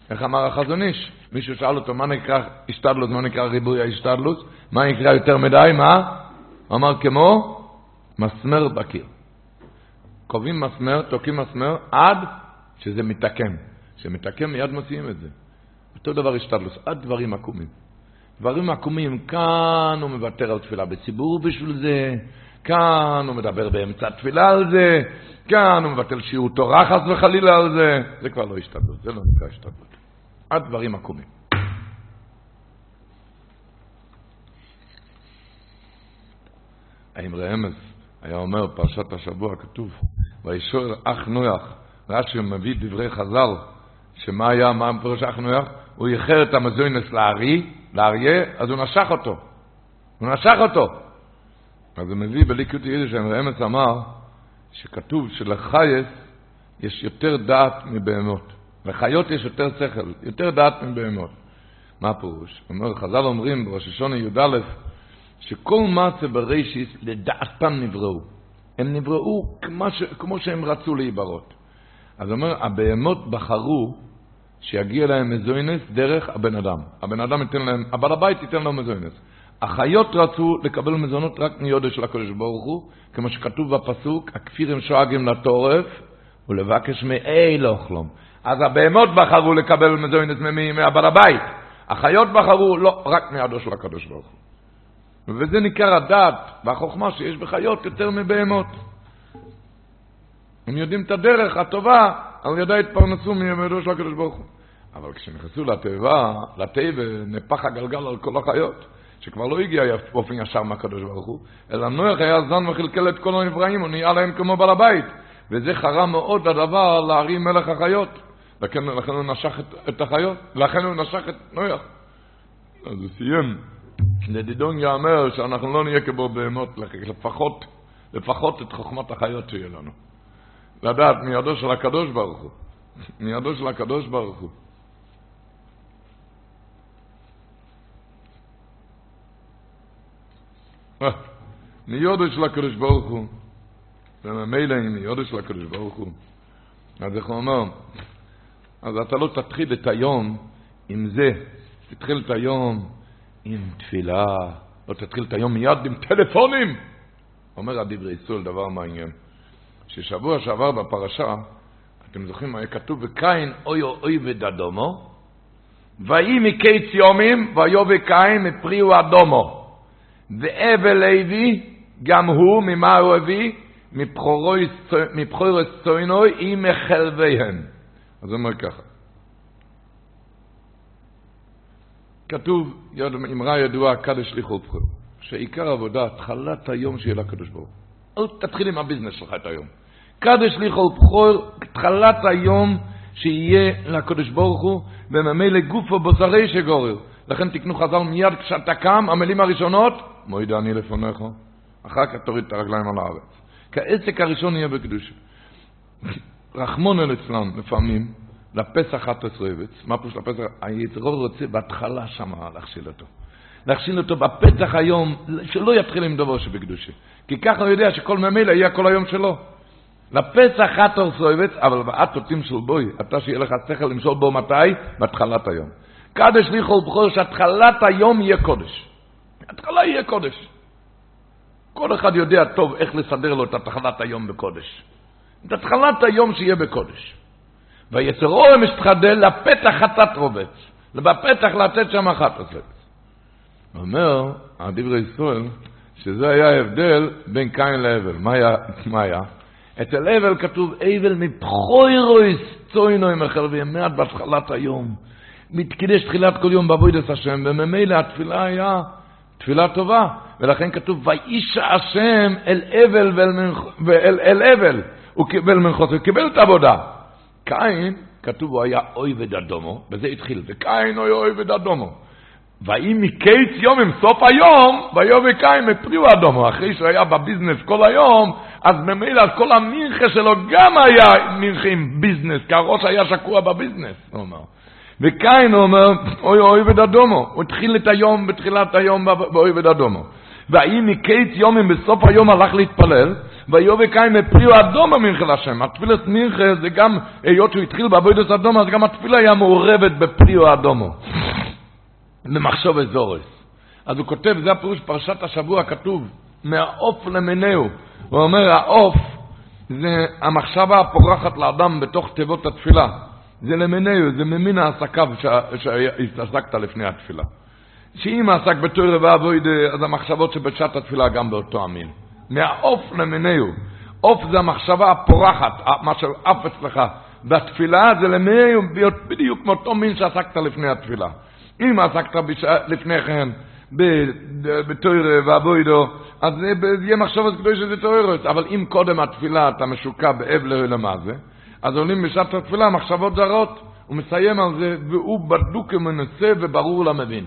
איך אמר החזון איש? מישהו שאל אותו, מה נקרא השתדלות, מה נקרא ריבוי ההשתדלות? מה נקרא יותר מדי? מה? הוא אמר, כמו מסמר בקיר. קובעים מסמר, תוקעים מסמר, עד שזה מתקם. כשמתקם מיד מוציאים את זה. אותו דבר השתדלות, עד דברים עקומים. דברים עקומים, כאן הוא מוותר על תפילה בציבור בשביל זה, כאן הוא מדבר באמצע התפילה על זה, כאן הוא מבטל שיעור תורה חס וחלילה על זה, זה כבר לא השתדלות, זה לא נקרא השתדלות. הדברים עקומים. האם רמז היה אומר, פרשת השבוע כתוב, וישור אח נויח, רש"י מביא דברי חז"ל, שמה היה, מה פירוש אח נויח? הוא איחר את המזוינס לארי, לאריה, אז הוא נשך אותו. הוא נשך אותו. אז הוא מביא בליקוד יידיש, רמז אמר, שכתוב שלחייס יש יותר דעת מבהמות. לחיות יש יותר שכל, יותר דעת מבהמות. מה הפירוש? אומר, חז"ל אומרים בראש השונה י"א, שכל מעשה בראשיס לדעתם נבראו. הם נבראו כמו, ש, כמו שהם רצו להיברות. אז אומר, הבהמות בחרו שיגיע להם מזוינס דרך הבן אדם. הבן אדם ייתן להם, הבעל הבית ייתן לו מזוינס. החיות רצו לקבל מזונות רק מיודו של הקדוש ברוך הוא, כמו שכתוב בפסוק, הכפירים שואגים לטורף ולבקש מאי לאוכלום. אז הבהמות בחרו לקבל מזונות מהבעל הבית. החיות בחרו לא רק מידו של הקדוש ברוך הוא. וזה ניכר הדת והחוכמה שיש בחיות יותר מבהמות. הם יודעים את הדרך הטובה, על ידי התפרנסו מידו של הקדוש ברוך הוא. אבל כשנכנסו לתיבה, לטבע, נפח הגלגל על כל החיות. שכבר לא הגיע באופן ישר מהקדוש ברוך הוא, אלא נוח היה זן וחלקל את כל הנבראים, הוא נהיה להם כמו בעל הבית. וזה חרה מאוד הדבר להרים מלך החיות. לכן, לכן הוא נשך את, את החיות, לכן הוא נשך את נוח. אז הוא סיים. לדידון יאמר שאנחנו לא נהיה כמו בהמות, לפחות, לפחות את חוכמת החיות שיהיה לנו. לדעת מידו של הקדוש ברוך הוא. מידו של הקדוש ברוך הוא. מיודו של הקדוש ברוך הוא, וממילא עם מיודו של הקדוש ברוך הוא, אז איך הוא אומר? אז אתה לא תתחיל את היום עם זה, תתחיל את היום עם תפילה, לא תתחיל את היום מיד עם טלפונים. אומר הדברי סול דבר מעניין, ששבוע שעבר בפרשה, אתם זוכרים מה היה כתוב, וקין אוי אוי ודדומו, ויהי מקיץ יומים, ויובא קין מפריו אדומו. ואבל לוי, גם הוא, ממה הוא הביא? מבחורס צוינוי עם מחלביהם. אז הוא אומר ככה. כתוב, אמרה ידועה, קדש ליכול בחור, שעיקר עבודה, התחלת היום שיהיה לקדוש ברוך הוא. אל תתחיל עם הביזנס שלך את היום. קדש ליכול בחור, התחלת היום שיהיה לקדוש ברוך הוא, וממילא גופו בושרי שגורר. לכן תקנו חז"ל מיד כשאתה קם, המילים הראשונות, מועיד אני לפניך, אחר כך תוריד את הרגליים על הארץ. כי העסק הראשון יהיה בקדושה. אל אצלם, לפעמים, לפסח התסרבץ, מה פירוש לפסח? היצרור רוצה בהתחלה שמה להכשיל אותו. להכשיל אותו בפתח היום, שלא יתחיל עם דבר שבקדושה. כי ככה הוא יודע שכל ממילא יהיה כל היום שלו. לפסח התסרבץ, אבל באטותים של בוי, אתה שיהיה לך שכל למשול בו מתי? בהתחלת היום. קדש לי כל בחור שהתחלת היום יהיה קודש. התחלה יהיה קודש. כל אחד יודע טוב איך לסדר לו את התחלת היום בקודש. את התחלת היום שיהיה בקודש. ויצרו משתחדל לפתח חטאת רובץ. ובפתח לתת שם אחת רובץ. אומר, הדברי ישראל, שזה היה ההבדל בין קין להבל. מה היה? מה היה? אצל הבל כתוב, אבל מבחוירויס צוינוי מחלבי, מעט בהתחלת היום. מתקידש תחילת כל יום בעבודת השם, וממילא התפילה היה תפילה טובה, ולכן כתוב, ואיש השם אל אבל ואל אל אבל, הוא קיבל מנחות, הוא קיבל את העבודה. קין, כתוב, הוא היה אוי ודדומו, בזה התחיל, וקין אוי אוי ודדומו. ויהי מקיץ יום עם סוף היום, ויהי קין מפריו אדומו, אחרי שהוא היה בביזנס כל היום, אז ממילא כל המנחה שלו גם היה מנחה עם ביזנס, כי הראש היה שקוע בביזנס, הוא אומר. וקין אומר, אוי אוי ודדומו. הוא התחיל את היום בתחילת היום באוי ודדומו. והאם מקיץ יומים בסוף היום הלך להתפלל, ויובא קין מפריו אדומו מנחה לשם. התפילת מנחה זה גם, היות שהוא התחיל בעבודת אדומו, אז גם התפילה היה מעורבת בפריו אדומו. במחשוב אזורס. אז הוא כותב, זה הפירוש פרשת השבוע כתוב, מהעוף למינהו. הוא אומר, העוף זה המחשבה הפורחת לאדם בתוך תיבות התפילה. זה למינהו, זה ממין העסקיו שהתעסקת לפני התפילה. שאם עסק בתוירה ואבוידה, אז המחשבות שבשעת התפילה גם באותו המין. מהעוף למיניהו. עוף זה המחשבה הפורחת, מה שעף אצלך. והתפילה זה למיניהו בדיוק מאותו מין שעסקת לפני התפילה. אם עסקת לפני כן בתוירה ואבוידו, אז זה יהיה מחשבות קדושה זה תוירות. אבל אם קודם התפילה אתה משוקע באב לעולם הזה, אז עולים בשעת התפילה מחשבות זרות. הוא מסיים על זה, והוא בדוק ומנוסה וברור למבין.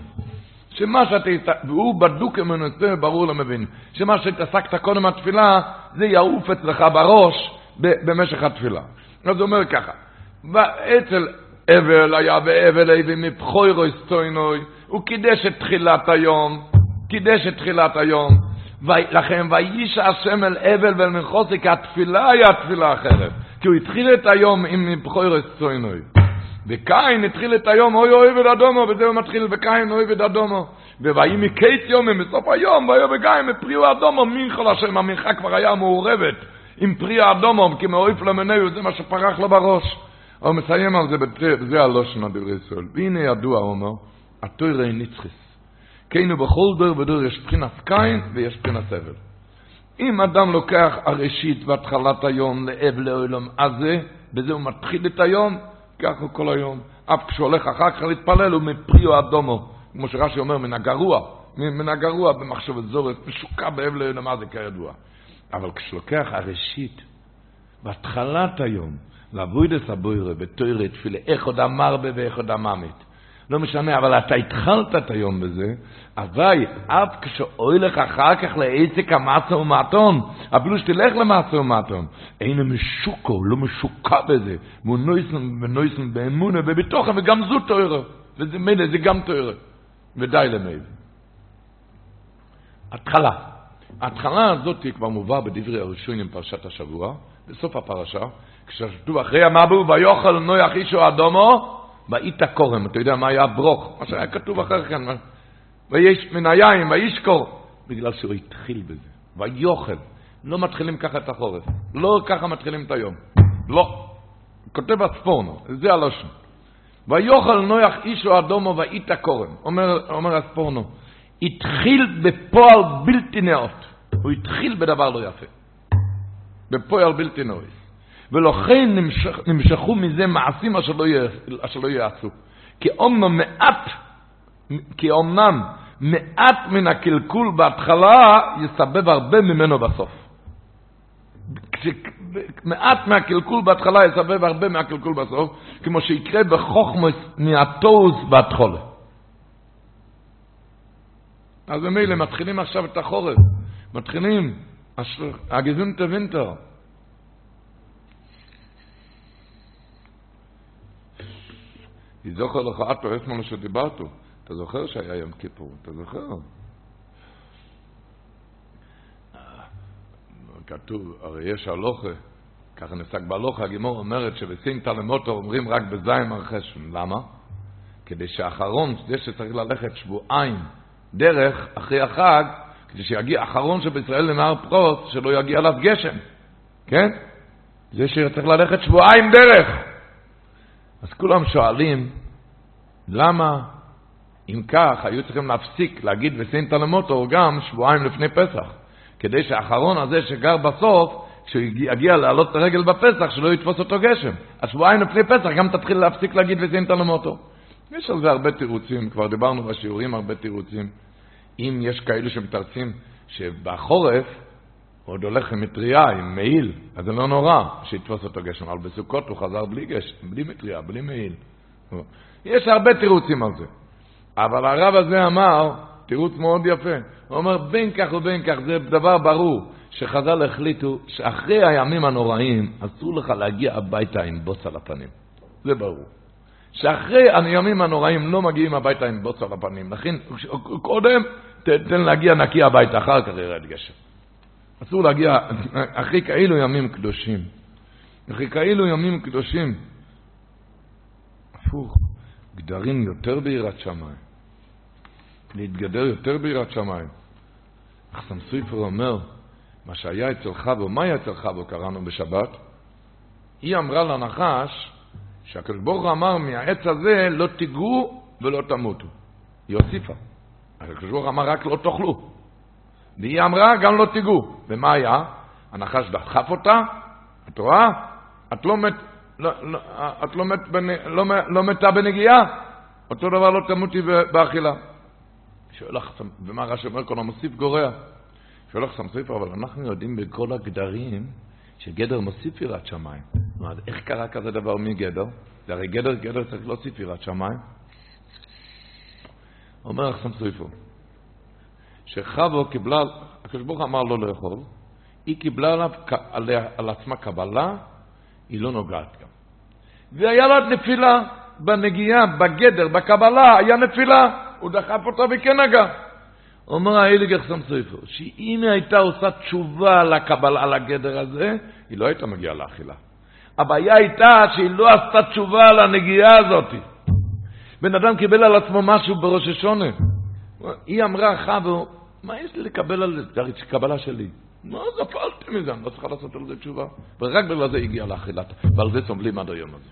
שמה שאתה, והוא בדוק ומנוסה וברור למבין. שמה שהתעסקת קודם התפילה, זה יעוף אצלך בראש במשך התפילה. אז הוא אומר ככה, אצל אבל היה באבל אבי מבחוירו סטוינוי, הוא קידש את תחילת היום, קידש את תחילת היום, לכן ויש השם אל אבל ואל מחוסי, כי התפילה היה תפילה אחרת, כי הוא התחיל את היום עם מבחוירו סטוינוי. וקין התחיל את היום, אוי אוי ודדומו, וזה הוא מתחיל בקין אוי ודדומו. ווהי מקייס יומים, בסוף היום, ויהי בקין מפריו אדומו, מינכל השם, המנחה כבר היה מעורבת עם פרי האדומו, כי מאויף למנהו, זה מה שפרח לו בראש. הוא מסיים על זה, זה הלושן הדברי ישראל. והנה ידוע, הוא אומר, התוירי נצחיס. כאילו בכל דור ודור יש בחינת קין ויש בחינת סבל. אם אדם לוקח הראשית והתחלת היום לאב לעולם הזה, בזה הוא מתחיל את היום, ככה כל היום. אף כשהוא הולך אחר כך להתפלל, הוא מפריו אדומו. כמו שרש"י אומר, מן הגרוע, מן הגרוע במחשבת זורת, משוקע באב לעולם הזה כידוע. אבל כשלוקח הראשית, בהתחלת היום, לבוידס הבוירה, בתוירה, תפילה, איך עוד אמר בה ואיך עוד אממת. לא משנה, אבל אתה התחלת את היום בזה, אביי, אף כשאוי לך אחר כך לעסק המעצה ומעטון, אפילו שתלך למעצה ומעטון, אין משוקו, לא משוקע בזה, מונויסן ונויסן באמונה ובתוכן, וגם זו תוירה, וזה מילא, זה גם תוירה, ודי למילא. התחלה. ההתחלה הזאת כבר מובא בדברי הראשונים פרשת השבוע, בסוף הפרשה, כשכתוב אחרי המבו ויאכל נויח אישו אדומו, ואית קורם, אתה יודע מה היה ברוך, מה שהיה כתוב אחר כן, ויש מן היין, וישקור, בגלל שהוא התחיל בזה, ויאכל, לא מתחילים ככה את החורף, לא ככה מתחילים את היום, לא, כותב הספורנו, זה הלושן, ויאכל נויח אישו אדומו ואית קורם, אומר, אומר הספורנו, התחיל בפועל בלתי נאות, הוא התחיל בדבר לא יפה, בפועל בלתי נאות. ולכן נמשכו מזה מעשים אשר לא, אשר לא יעשו. כי אומנם מעט, כי אומנם מעט מן הקלקול בהתחלה יסבב הרבה ממנו בסוף. מעט מהקלקול בהתחלה יסבב הרבה מהקלקול בסוף, כמו שיקרה בחוכמוס מהטוז בהתחולה. אז ממילא מתחילים עכשיו את החורף, מתחילים הגזונטה וינטר. היא זוכר לך אטו אתמול שדיברתו. אתה זוכר שהיה יום כיפור? אתה זוכר? כתוב, הרי יש הלוכה, ככה נסק בהלוכה, הגימור אומרת שבסינטה למוטו אומרים רק בזין מרחשן. למה? כדי שהאחרון, זה שצריך ללכת שבועיים דרך אחרי החג, כדי שיגיע האחרון שבישראל לנהר פרוץ, שלא יגיע אליו גשם, כן? זה שצריך ללכת שבועיים דרך. אז כולם שואלים, למה אם כך היו צריכים להפסיק להגיד וסינטה למוטו גם שבועיים לפני פסח, כדי שהאחרון הזה שגר בסוף, כשהוא יגיע לעלות את הרגל בפסח, שלא יתפוס אותו גשם. אז שבועיים לפני פסח גם תתחיל להפסיק להגיד וסינטה למוטו. יש על זה הרבה תירוצים, כבר דיברנו בשיעורים הרבה תירוצים. אם יש כאלו שמתרצים שבחורף עוד הולך עם מטריה, עם מעיל, אז זה לא נורא שיתפוס אותו גשם, אבל בסוכות הוא חזר בלי גשם, בלי מטריה, בלי מעיל. יש הרבה תירוצים על זה. אבל הרב הזה אמר, תירוץ מאוד יפה, הוא אומר בין כך ובין כך, זה דבר ברור, שחז"ל החליטו שאחרי הימים הנוראים אסור לך להגיע הביתה עם בוץ על הפנים. זה ברור. שאחרי הימים הנוראים לא מגיעים הביתה עם בוץ על הפנים. לכן, קודם תן להגיע נקי הביתה, אחר כך ירד גשם. אסור להגיע אחרי כאלו ימים קדושים. אחרי כאלו ימים קדושים. הפוך, גדרים יותר ביראת שמיים. להתגדר יותר ביראת שמיים. אחסם סופר אומר, מה שהיה אצל חבו, מה היה אצל חבו, קראנו בשבת? היא אמרה לנחש, שהקדוש ברוך אמר, מהעץ הזה לא תיגעו ולא תמותו. היא הוסיפה. הקדוש ברוך אמר רק לא תאכלו. והיא אמרה גם לא תיגעו. ומה היה? הנחש דחף אותה, את רואה? את לא, מת, לא, לא, את לא, מת, לא, לא מתה בנגיעה, אותו דבר לא תמותי באכילה. שואל לך, ומה רש"י אומר? כל המוסיף גורע. שואל לך סמסופר, אבל אנחנו יודעים בכל הגדרים שגדר מוסיף יראת שמיים. אז איך קרה כזה דבר מגדר? זה הרי גדר, גדר צריך להוסיף יראת שמיים. אומר לך סמסופר, שחבו קיבלה, הקדוש ברוך אמר לו לאכול, היא קיבלה עליו, על, על עצמה קבלה, היא לא נוגעת גם. והיה לה נפילה בנגיעה, בגדר, בקבלה, היה נפילה, הוא דחף אותה וכן נגע. אומר האליגר סם סופר, שאם היא הייתה עושה תשובה על הקבלה, על הגדר הזה, היא לא הייתה מגיעה לאכילה. הבעיה הייתה שהיא לא עשתה תשובה על הנגיעה הזאת. בן אדם קיבל על עצמו משהו בראש השונה. היא אמרה, חבו, מה יש לי לקבל על זה? זה קבלה שלי. מה, נפלתי מזה, אני לא צריכה לעשות על זה תשובה. ורק בגלל זה הגיע לאכילת, ועל זה סובלים עד היום הזה.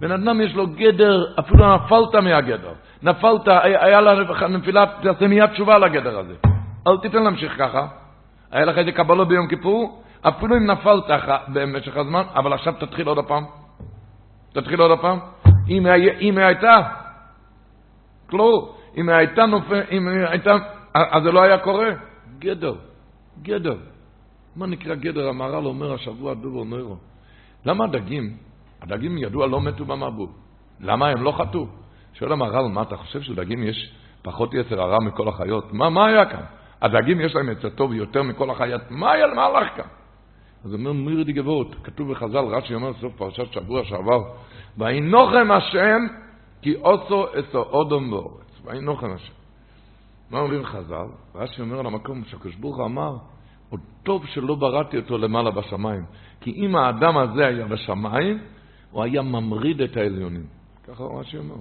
בן אדם יש לו גדר, אפילו נפלת מהגדר. נפלת, היה לך נפילה, תעשה מיד תשובה לגדר הזה. אל תיתן להמשיך ככה. היה לך איזה קבלות ביום כיפור, אפילו אם נפלת במשך הזמן, אבל עכשיו תתחיל עוד הפעם. תתחיל עוד הפעם. אם, היא הייתה, כלום, אם היא הייתה נופל, אם היא הייתה, אז זה לא היה קורה. גדר, גדר. מה נקרא גדר? המהר"ל אומר השבוע דובר נוירו. למה הדגים, הדגים ידוע לא מתו במבול. למה הם לא חטאו? שואל המהר"ל, מה אתה חושב שלדגים יש פחות יצר הרע מכל החיות? מה, מה היה כאן? הדגים יש להם יצר טוב יותר מכל החיות, מה, היה, מה הלך כאן? אז אומר מירי גבורת, כתוב בחז"ל, רש"י אומר סוף פרשת שבוע שעבר, וינוחם השם כי עושו אסו אודום באורץ. וינוחם השם. מה אומרים חז"ל? רש"י אומר על המקום שהקדוש ברוך אמר, עוד טוב שלא בראתי אותו למעלה בשמיים, כי אם האדם הזה היה בשמיים, הוא היה ממריד את העליונים. ככה רש"י אומר.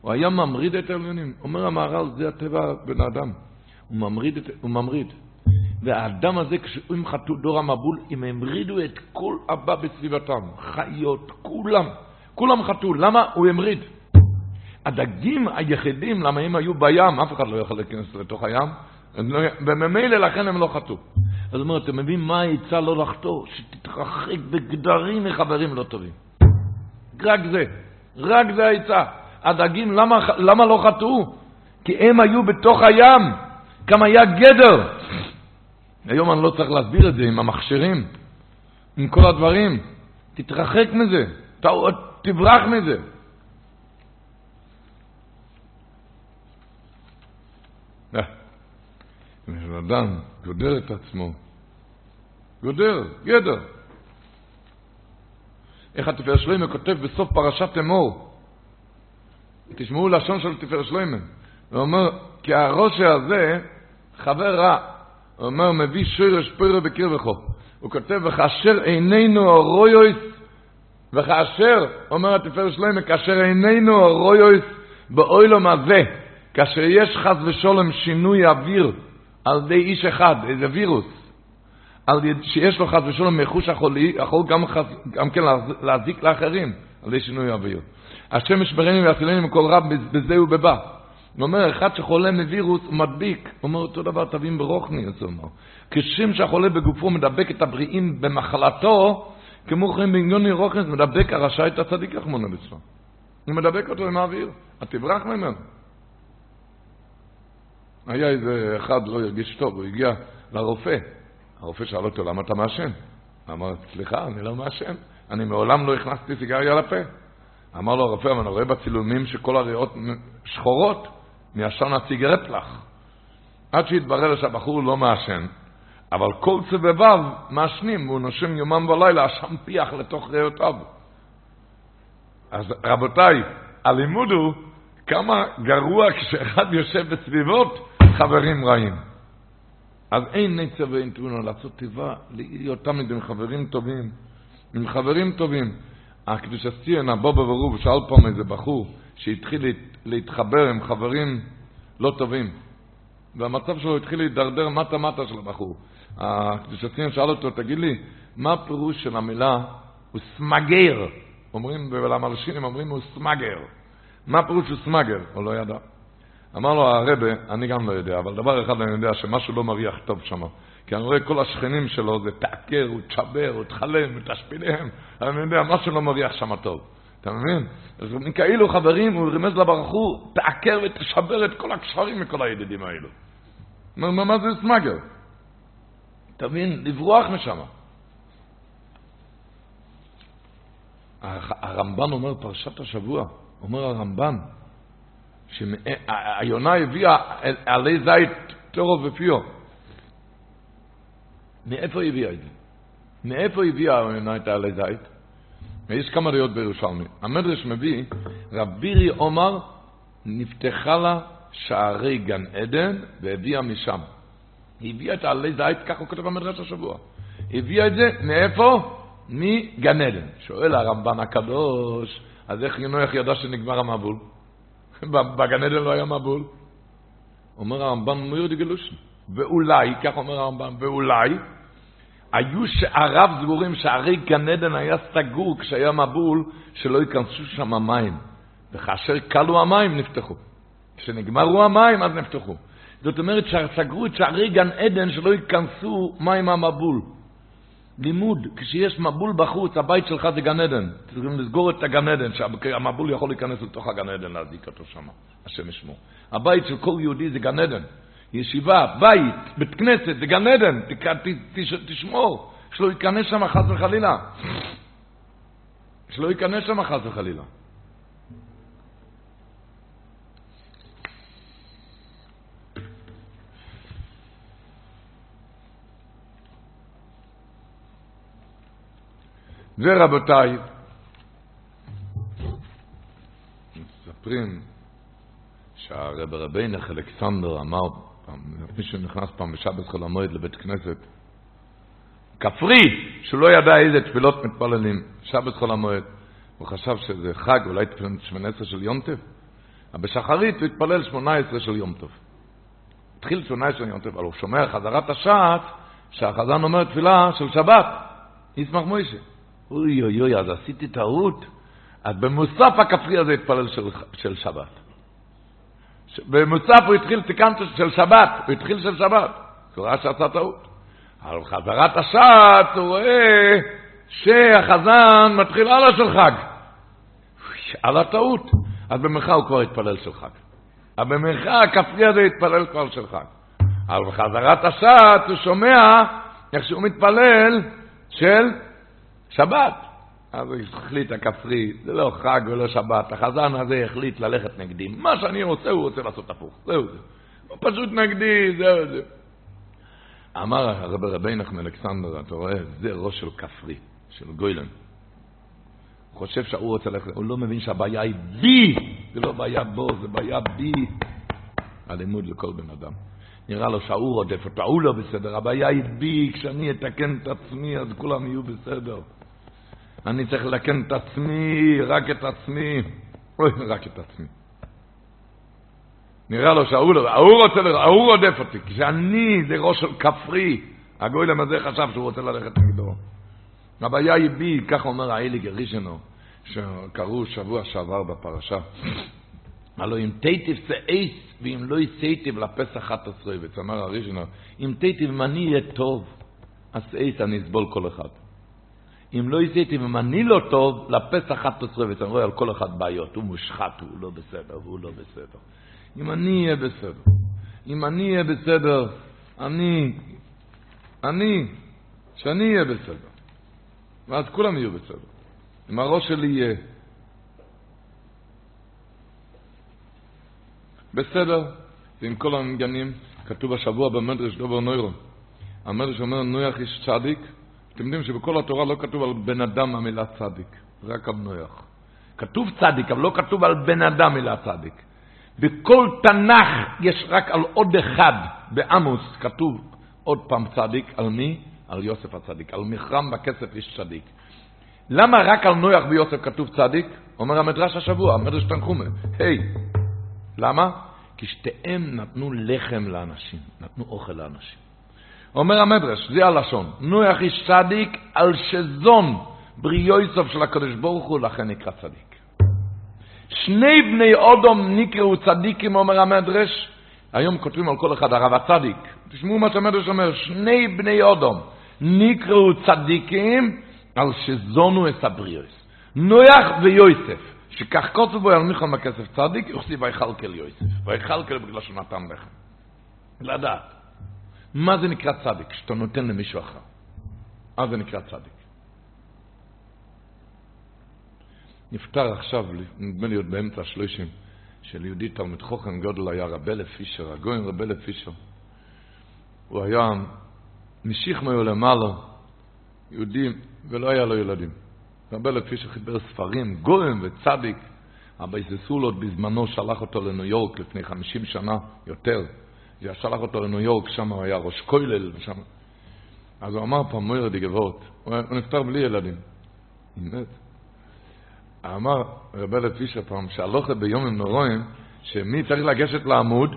הוא היה ממריד את העליונים. אומר המהר"ל, זה הטבע בן האדם. הוא ממריד, את, הוא ממריד. והאדם הזה, כשהם חטאו דור המבול, הם המרידו את כל הבא בסביבתם. חיות, כולם. כולם חטאו. למה? הוא המריד. הדגים היחידים, למה הם היו בים, אף אחד לא יכול להיכנס לתוך הים, לא, וממילא לכן הם לא חטאו. אז הוא אומר, אתם מבינים מה העצה לא לחטוא? שתתרחק בגדרים מחברים לא טובים. רק זה. רק זה העצה. הדגים, למה, למה לא חטאו? כי הם היו בתוך הים, גם היה גדר. היום אני לא צריך להסביר את זה עם המכשירים, עם כל הדברים. תתרחק מזה, תברח מזה. אה, אם אדם גודר את עצמו, גודר, גדר. איך התפאר שלמה כותב בסוף פרשת אמור, תשמעו לשון של תפארת שלמה. הוא אומר, כי הראש הזה חבר רע. הוא אומר, מביא שרש פרא בקרבכו. הוא כותב, וכאשר איננו הרויויס, וכאשר, אומר התפארת שלמה, כאשר איננו הרויויס באוילום הזה, כאשר יש חס ושולם שינוי אוויר על ידי איש אחד, איזה וירוס, על יד, שיש לו חס ושולם מחוש החולי, יכול גם, גם כן להזיק לאחרים על ידי שינוי אוויר. השם ישברני ויצילני מכל רב בזה ובבא. הוא אומר, אחד שחולה מווירוס הוא מדביק. הוא אומר, אותו דבר תבין ברוכני, זה אומר. כשם שהחולה בגופו מדבק את הבריאים במחלתו, כמו כן בעניון רוכנס מדבק הרשע את הצדיק רחמונו בצלו. הוא מדבק אותו עם האוויר, את תברח ממנו. היה איזה אחד לא הרגיש טוב, הוא הגיע לרופא. הרופא שאל אותו, למה אתה מעשן? אמר, סליחה, אני לא מעשן. אני מעולם לא הכנסתי סיגריה לפה. אמר לו הרופא, אבל אני רואה בצילומים שכל הריאות שחורות מעשן הסיגרט לך. עד שהתברר שהבחור לא מעשן, אבל כל סבביו מעשנים, והוא נושם יומם ולילה עשן פיח לתוך ריאותיו. אז רבותיי, הלימוד הוא כמה גרוע כשאחד יושב בסביבות חברים רעים. אז אין נצר ואין תבונה, לעשות טבעה, להיות תמיד עם חברים טובים, עם חברים טובים. הקדוש הציון, הבובה ורוב, שאל פעם איזה בחור שהתחיל להתחבר עם חברים לא טובים, והמצב שלו התחיל להידרדר מטה-מטה של הבחור. הקדוש הציון שאל אותו, תגיד לי, מה הפירוש של המילה הוא סמגר? אומרים, ולמלשינים אומרים הוא סמגר. מה הפירוש הוא סמגר? הוא לא ידע. אמר לו הרבה, אני גם לא יודע, אבל דבר אחד אני יודע, שמשהו לא מריח טוב שם. כי אני רואה כל השכנים שלו, זה תעקר, הוא תשבר, הוא תחלם, הוא תשפיליהם. אני יודע, משהו לא מריח שם טוב. אתה מבין? אז כאילו חברים, הוא רמז לברוך הוא, תעקר ותשבר את כל הקשרים מכל הידידים האלו. מה, מה זה סמגר? אתה מבין? לברוח משם. הרמב"ן אומר פרשת השבוע, אומר הרמב"ן, שהיונה הביאה עלי זית טרוף ופיו. מאיפה היא הביאה את זה? מאיפה הביאה היונה את העלי זית? ויש כמה דעות בירושלמי. המדרש מביא, רב עומר נפתחה לה שערי גן עדן והביאה משם. היא הביאה את העלי זית, ככה הוא כותב במדרש השבוע. הביאה את זה מאיפה? מגן עדן. שואל הרמב"ן הקדוש, אז איך ינוח ידע שנגמר המבול? בגן עדן לא היה מבול. אומר הרמב"ן, מויר דגלושן. ואולי, כך אומר הרמב"ן, ואולי, היו שעריו סגורים, שערי גן עדן היה סגור כשהיה מבול, שלא ייכנסו שם מים. וכאשר כלו המים, נפתחו. כשנגמרו המים, אז נפתחו. זאת אומרת שסגרו את שערי גן עדן שלא ייכנסו מים מהמבול. לימוד, כשיש מבול בחוץ, הבית שלך זה גן עדן. צריכים לסגור את הגן עדן, שהמבול יכול להיכנס לתוך הגן עדן, להזיק אותו שם, השם ישמור. הבית של כל יהודי זה גן עדן. ישיבה, בית, בית כנסת, זה גן עדן, תשמור, שלא ייכנס שם חס וחלילה. שלא ייכנס שם חס וחלילה. ורבותיי, מספרים שהרב רבינך אלכסנדר אמר פעם, מישהו נכנס פעם בשבת חול המועד לבית כנסת, כפרי, שהוא לא ידע איזה תפילות מתפללים, שבת חול המועד. הוא חשב שזה חג, אולי שמונה עשרה של יום טוב. אבל בשחרית הוא התפלל שמונה עשרה של יום טוב. התחיל שמונה עשרה של יום טוב, אבל הוא שומע חזרת השעת, שהחזן אומר תפילה של שבת. ישמח מוישה. אוי אוי אוי, אז עשיתי טעות. אז במוסף הכפרי הזה התפלל של, של שבת. במוסף הוא התחיל תיקנת של שבת, הוא התחיל של שבת. הוא ראה שעשה טעות. על חזרת השעת הוא רואה שהחזן מתחיל הלאה של חג. על הטעות. אז במנחה הוא כבר התפלל של חג. אבל במנחה הכפרי הזה התפלל כבר של חג. על חזרת השעת הוא שומע איך שהוא מתפלל של שבת. אז הוא החליט הכפרי, זה לא חג ולא שבת, החזן הזה החליט ללכת נגדי. מה שאני רוצה, הוא רוצה לעשות הפוך. זהו זה. הוא פשוט נגדי, זהו זה. אמר הרב רבי נחמן אלכסנדר, אתה רואה, זה ראש של כפרי, של גוילן. הוא חושב שהוא רוצה ללכת, הוא לא מבין שהבעיה היא בי, זה לא בעיה בו, זה בעיה בי. הלימוד לכל בן אדם. נראה לו שההוא רודף אותו, ההוא לא בסדר, הבעיה היא בי, כשאני אתקן את עצמי אז כולם יהיו בסדר. אני צריך לתקן את עצמי, רק את עצמי. אוי, רק את עצמי. נראה לו שההוא לא, ההוא רוצה, ההוא רודף אותי, כשאני זה ראש של כפרי. הגוילם הזה חשב שהוא רוצה ללכת נגדו. הבעיה היא בי, כך אומר האליג הראשונו, שקראו שבוע שעבר בפרשה. הלו אם תיטיב אייס, ואם לא יסייטיב לפסח 11, וצמר הראשונו, אם תיטיב אם אני אהיה טוב, אז אייס אני אסבול כל אחד. אם לא עשיתי, אני לא טוב, לפסח 11 ואתה רואה על כל אחד בעיות, הוא מושחת, הוא לא בסדר, והוא לא בסדר. אם אני אהיה בסדר, אם אני אהיה בסדר, אני, אני, שאני אהיה בסדר. ואז כולם יהיו בסדר. אם הראש שלי יהיה בסדר, ועם כל המגנים, כתוב השבוע במדרש דובר נוירו. המדרש אומר, נויח איש צדיק, אתם יודעים שבכל התורה לא כתוב על בן אדם המילה צדיק, רק על נויח. כתוב צדיק, אבל לא כתוב על בן אדם מילה צדיק. בכל תנ"ך יש רק על עוד אחד, בעמוס כתוב עוד פעם צדיק, על מי? על יוסף הצדיק. על מחרם בכסף יש צדיק. למה רק על נויח ויוסף כתוב צדיק? אומר המדרש השבוע, המדרש תנחומה. היי, למה? כי שתיהם נתנו לחם לאנשים, נתנו אוכל לאנשים. אומר המדרש, זה הלשון, נוח איש צדיק על שזון בריאוי סוף של הקדוש ברוך הוא, לכן נקרא צדיק. שני בני אודום נקראו צדיקים, אומר המדרש. היום כותבים על כל אחד הרב הצדיק. תשמעו מה שהמדרש אומר, שני בני אודום נקראו צדיקים על שזונו את הבריאוס. נויח ויוסף, שכך קוצו בו על מיכון מכסף צדיק, יוחסי ויכלכל יוסף. ויכלכל בגלל שהוא נתן לחם. לדעת. מה זה נקרא צדיק? כשאתה נותן למישהו אחר. אז זה נקרא צדיק. נפטר עכשיו, נדמה לי עוד באמצע השלושים, של יהודי תלמיד חוכם גודל היה רבלה פישר, הגויים רבלה פישר. הוא היה משיך מאו למעלה, יהודי, ולא היה לו ילדים. רבלה פישר חיבר ספרים, גויים וצדיק. אבא סולוט בזמנו שלח אותו לניו יורק לפני חמישים שנה, יותר. זה שלח אותו לניו יורק, שם הוא היה ראש כולל, ושם... אז הוא אמר פעם, מויר די גבורת, הוא נפטר בלי ילדים. באמת. אמר רבי פישר פעם, שהלוכה ביומים נורואים, שמי צריך לגשת לעמוד?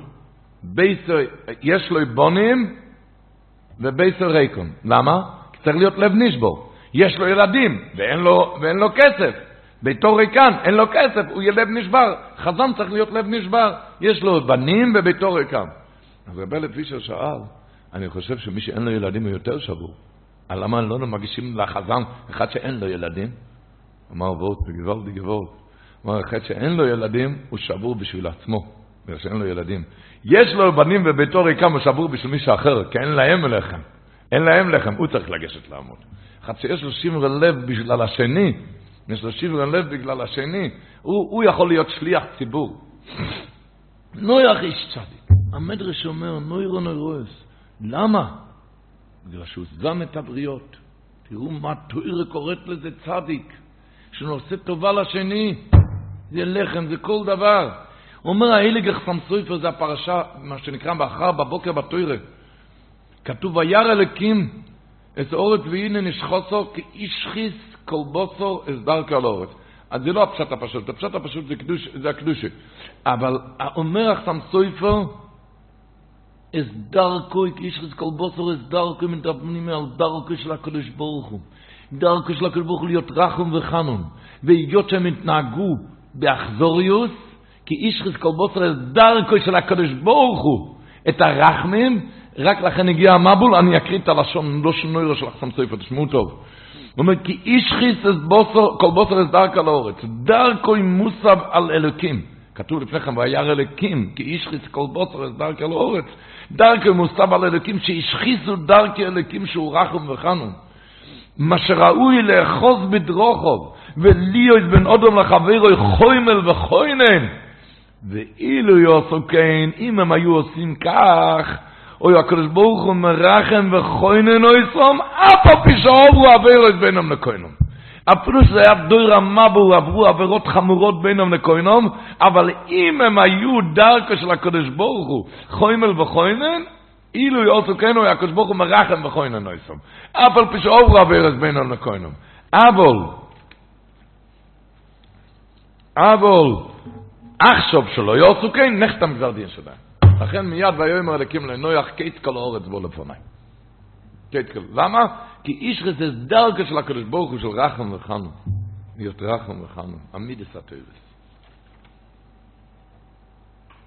בייסר, יש לו בונים ובייסר ריקון. למה? כי צריך להיות לב נשבור. יש לו ילדים ואין לו, ואין לו כסף. ביתו ריקן, אין לו כסף, הוא יהיה לב נשבר. חזון צריך להיות לב נשבר. יש לו בנים וביתו ריקן. אז רבי פישר שאל, אני חושב שמי שאין לו ילדים הוא יותר שבור. למה לא מגישים לחזן אחד שאין לו ילדים? אמר וורט בגבולדי גבולד. אמר אחד שאין לו ילדים הוא שבור בשביל עצמו, בגלל שאין לו ילדים. יש לו בנים בביתו ריקם הוא שבור בשביל מישהו אחר, כי אין להם לחם. אין להם לחם, הוא צריך לגשת לעמוד. אחד שיש לו שבר לב בגלל השני, יש לו שבר לב בגלל השני, הוא, הוא יכול להיות שליח ציבור. נויח איש צדיק. המדרש אומר, נוירו נוירועס. למה? בגלל שהוא זם את הבריות. תראו מה תוירה קוראת לזה צדיק. עושה טובה לשני. זה לחם, זה כל דבר. אומר ההילג אחסם סויפר, זה הפרשה, מה שנקרא באחר בבוקר בתוירה. כתוב, וירא אלוקים את אורת והנה נשחוסו כאיש חיס כל בוסו אסדר כל אורת. אז זה לא הפשט הפשוט, הפשט הפשוט זה, קדוש, זה הקדושה. אבל אומר אחסם סויפר, אס דרכו, כאיש חיס כל בוסו אס דרכו, מדברים על דרכו של הקדוש ברוך הוא. דרכו של הקדוש ברוך הוא להיות רחום וחנון, והיות שהם התנהגו באכזוריוס, כי איש חזקו בוסר דרכו של הקדוש ברוך הוא, את הרחמים, רק לכן הגיע המבול, אני אקריא את הלשון, לא שינוי לו של החסם סופר, תשמעו טוב. הוא אומר, כי איש חיס בוסר, כל בוסר את דרכה לאורץ, דרכו עם מוסב על אלוקים. כתוב לפני כן, וירא אלוקים, כי איש חיס כל בוסר את דרכה לאורץ, דרכו עם מוסב על אלוקים, שהשחיסו דרכי אלוקים שהוא רחום וחנון. מה שראוי לאחוז בדרוכוב, ולהיות בן אדם לחברו חוימל וחוינן. ואילו יעשו כן, אם הם היו עושים כך, אוי הקדוש ברוך הוא מרחם וחוינן אוי סום, אף על פי שעוברו עבירות בינם לכוינם. אפילו שזה היה דוי רמבו, עברו עבירות חמורות בינם לכוינם, אבל אם הם היו דרכו של הקדוש ברוך הוא, חוימל וחוינן, אילו יעשו כן, הוא הקדוש ברוך הוא מרחם וחוינן אוי סום. אף על פי שעוברו עבירות בינם לכוינם. אבל, אבל, עכשיו שלו יעשו כן, נחתם גזר דין שלהם. לכן מיד ויאמר אלוקים לנויח קייט כל האורץ בו לפניי. קייט כל. למה? כי איש רזז דרכו של הקדוש ברוך הוא של רחם וחנו. להיות רחם וחנו. עמידס הטויבס.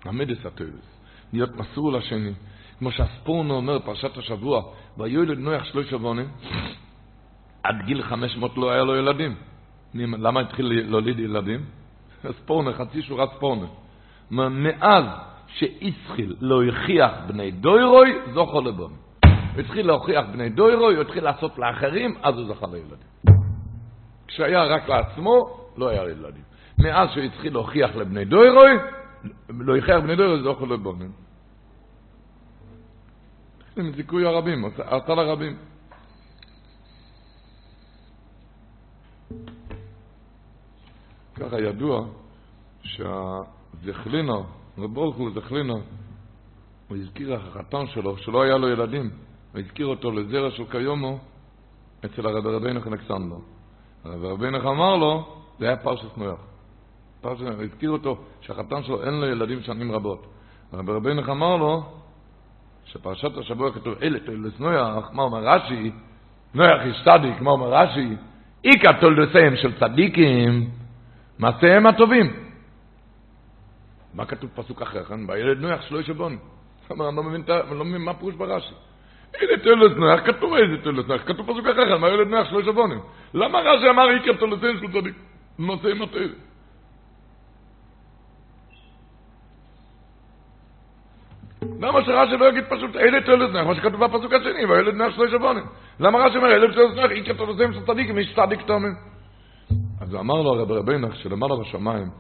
עמידס הטויבס. להיות מסור לשני. כמו שהספורנו אומר, פרשת השבוע, ויולד נויח שלוש שבונים, עד גיל 500 לא היה לו ילדים. למה התחיל להוליד ילדים? ספורנה, חצי שורת ספורנה. מאז שאיסחיל לא הכיח בני דוירוי, זוכו לבון. הוא התחיל להוכיח בני דוירוי, הוא התחיל לעשות לאחרים, אז הוא זכה לילדים. כשהיה רק לעצמו, לא היה ילדים. מאז שהוא התחיל להוכיח לבני דוירוי, לא הכיח בני דוירוי, זוכו לבון. עם זיכוי הרבים, עשה לרבים. ככה ידוע שהזכלינר, רב ברוך הוא זכלינר, הוא הזכיר החתן שלו, שלא היה לו ילדים, הוא הזכיר אותו לזרע של קיומו אצל הרב רבינך אלכסנדר. הרב רבינך אמר לו, זה היה פרשת נויח. פרשת, הוא הזכיר אותו שהחתן שלו אין לו ילדים שנים רבות. הרב רבינך אמר לו, שפרשת השבוע כתוב אלה תולדס נויח, מה אומר רש"י? נויח איש צדיק, מה אומר רש"י? איקה תולדסיהם של צדיקים, מעשיהם הטובים. מה כתוב פסוק אחר כן? והילד נויח שלא ישבון. אני לא לא מבין מה פירוש ברש"י. איזה תולת נויח, כתוב איזה תולת נויח, כתוב פסוק אחר כן, והילד נויח שלא ישבונים. למה רש"י אמר איקר תולתיהם של צדיק? נושא עם התולת. למה שרש"י לא יגיד פשוט אלה תולת נח, מה שכתוב בפסוק השני, והילד נח שלוש שבונים. למה רש"י אומר, אלה תולת נח, איקר תולתיהם של צדיקים, יש צדיק תומים. אז אמר לו הרב רבינך שלמעלה בשמיים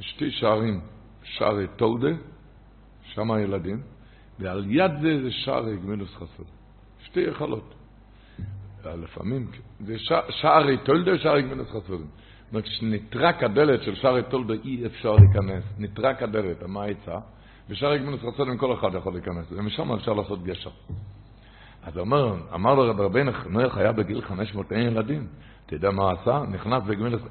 יש שתי שערים, שערי תולדה, שם הילדים, ועל יד זה זה שערי גמילוס חסוד. שתי היכלות. לפעמים, זה שערי תולדה ושערי גמילוס חסוד. זאת אומרת, כשנטרק הדלת של שערי תולדה אי אפשר להיכנס. נטרק הדלת, מה העצה? בשערי חסוד עם כל אחד יכול להיכנס, ומשם אפשר לעשות גשר. אז אומר, אמר לו רב רבינך, נויח היה בגיל 500 אין ילדים. אתה יודע מה עשה? נכנס בגמילוס,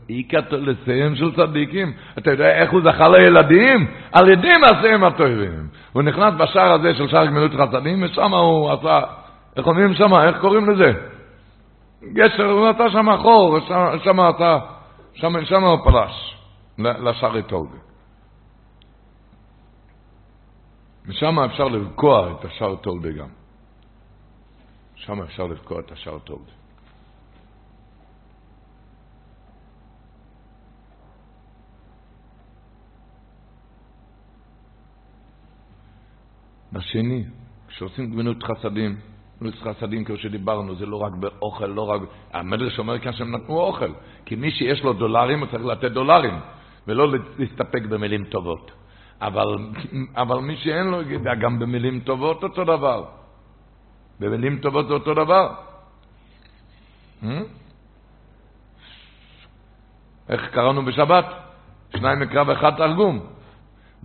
לסיים של צדיקים. אתה יודע איך הוא זכה לילדים? על ידי מעשיהם הטובים. הוא נכנס בשער הזה של שער גמילות חסדים, ושם הוא עשה, איך אומרים שם? איך קוראים לזה? גשר, הוא נתן שם חור, שם עשה, שם, הוא פלש, לשער טובי. ושם אפשר לבקוע את השער טובי גם. שם אפשר לבקוע את השער טובי. בשני, כשעושים גמילות חסדים, גמילות חסדים כמו שדיברנו, זה לא רק באוכל, לא רק... המדרש אומר כאן שהם נתנו אוכל, כי מי שיש לו דולרים הוא צריך לתת דולרים, ולא להסתפק במילים טובות. אבל, אבל מי שאין לו, גם במילים טובות אותו דבר. במילים טובות זה אותו דבר. Hmm? איך קראנו בשבת? שניים מקרא ואחד תרגום.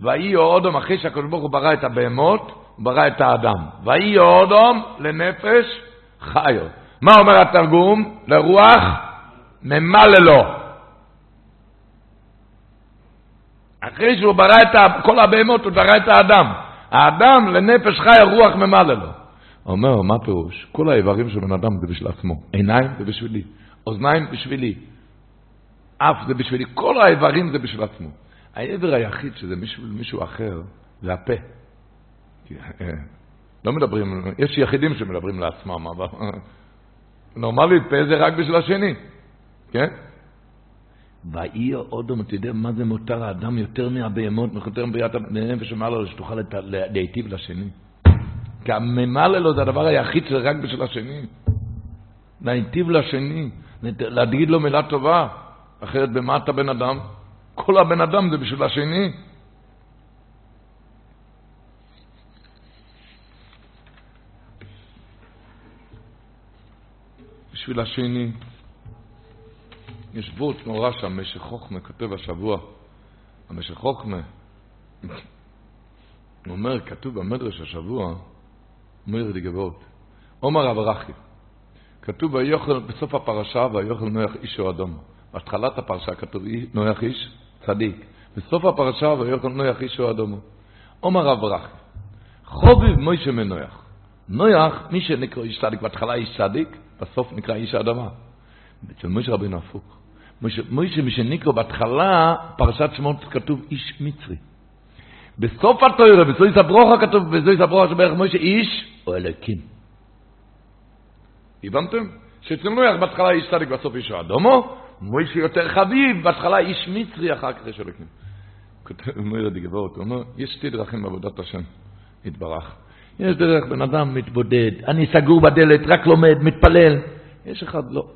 ויהי אודום אחרי שהקדוש ברוך הוא ברא את הבהמות, הוא ברא את האדם. ויהי אודום לנפש חיו. מה אומר התרגום? לרוח ממלא לו. אחרי שהוא ברא את כל הבהמות, הוא ברא את האדם. האדם לנפש חי רוח ממלא לו. אומר, מה פירוש? כל האיברים של בן אדם זה בשביל עצמו. עיניים זה בשבילי, אוזניים בשבילי, אף זה בשבילי, כל האיברים זה בשביל עצמו. העבר היחיד שזה מישהו, מישהו אחר, זה הפה. אה, לא מדברים, יש יחידים שמדברים לעצמם, אבל נורמלית פה זה רק בשביל השני, כן? ויהי אודום, אתה יודע מה זה מותר האדם יותר מהבהמות, יותר מבריאת הנפש ומעלה לו, שתוכל להיטיב לשני. כי הממלא לו זה הדבר היחיד שזה רק בשביל השני. להיטיב לשני, להגיד לו מילה טובה, אחרת במה אתה בן אדם? כל הבן אדם זה בשביל השני. בשביל השני. יש וורט נורא שם, משך חוכמה, כותב השבוע, המשך חוכמה. הוא אומר, כתוב במדרש השבוע, אומר די גבוהות, עומר רב רכי, כתוב ויוכל, בסוף הפרשה, ויוכל נויח איש או אדום. בהתחלת הפרשה כתוב נויח איש, צדיק. בסוף הפרשה, ויוכל נויח איש או אדומו. עומר רכי, חוביב מוישה מנויח. נויח, מי שנקרא איש צדיק, בהתחלה איש צדיק, בסוף נקרא איש האדמה. אצל מוישה רבינו הפוך. מוישה, מי שנקרא בהתחלה, פרשת שמות כתוב איש מצרי. בסוף התוירה, בסוף הברוכה כתוב, בסוף הברוכה שבערך מוישה איש או אלוקים. הבנתם? שאצל נויח בהתחלה איש צדיק, בסוף איש האדומו, מוישה יותר חביב, בהתחלה איש מצרי, אחר כך יש אלוקים. כותב מוירה דגבות, הוא אומר, יש שתי דרכים בעבודת השם, יתברך. יש דרך בן אדם מתבודד, אני סגור בדלת, רק לומד, מתפלל. יש אחד לא.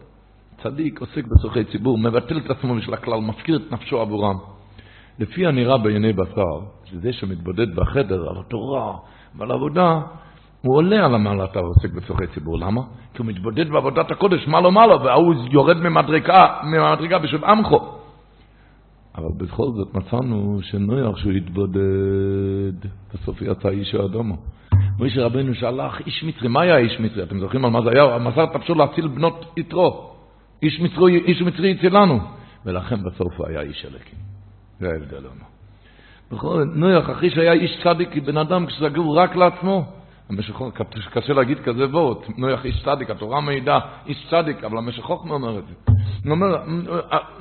צדיק, עוסק בצורכי ציבור, מבטל את עצמו בשביל הכלל, מפקיר את נפשו עבורם. לפי הנראה בעיני בשר, שזה שמתבודד בחדר על התורה ועל העבודה, הוא עולה על המעלת העוסק בצורכי ציבור. למה? כי הוא מתבודד בעבודת הקודש, מה לו מה לו, והוא יורד ממדרגה, ממדרגה בשביל עמכו. אבל בכל זאת מצאנו שנויח שהוא התבודד, בסוף יצא איש האדומו. מוישה רבנו שהלך, איש מצרי, מה היה איש מצרי? אתם זוכרים על מה זה היה? המסר תפשו להציל בנות יתרו. איש מצרי, איש מצרי הצילנו. ולכן בסוף הוא היה איש אלוקים. זה ההבדל לנו. בכל נויח, אחרי שהיה איש צדיק, בן אדם שסגור רק לעצמו. המשכות, קשה להגיד כזה וורט, נויח איש צדיק, התורה מעידה איש צדיק, אבל המשך חוכמה אומר את זה. הוא אומר,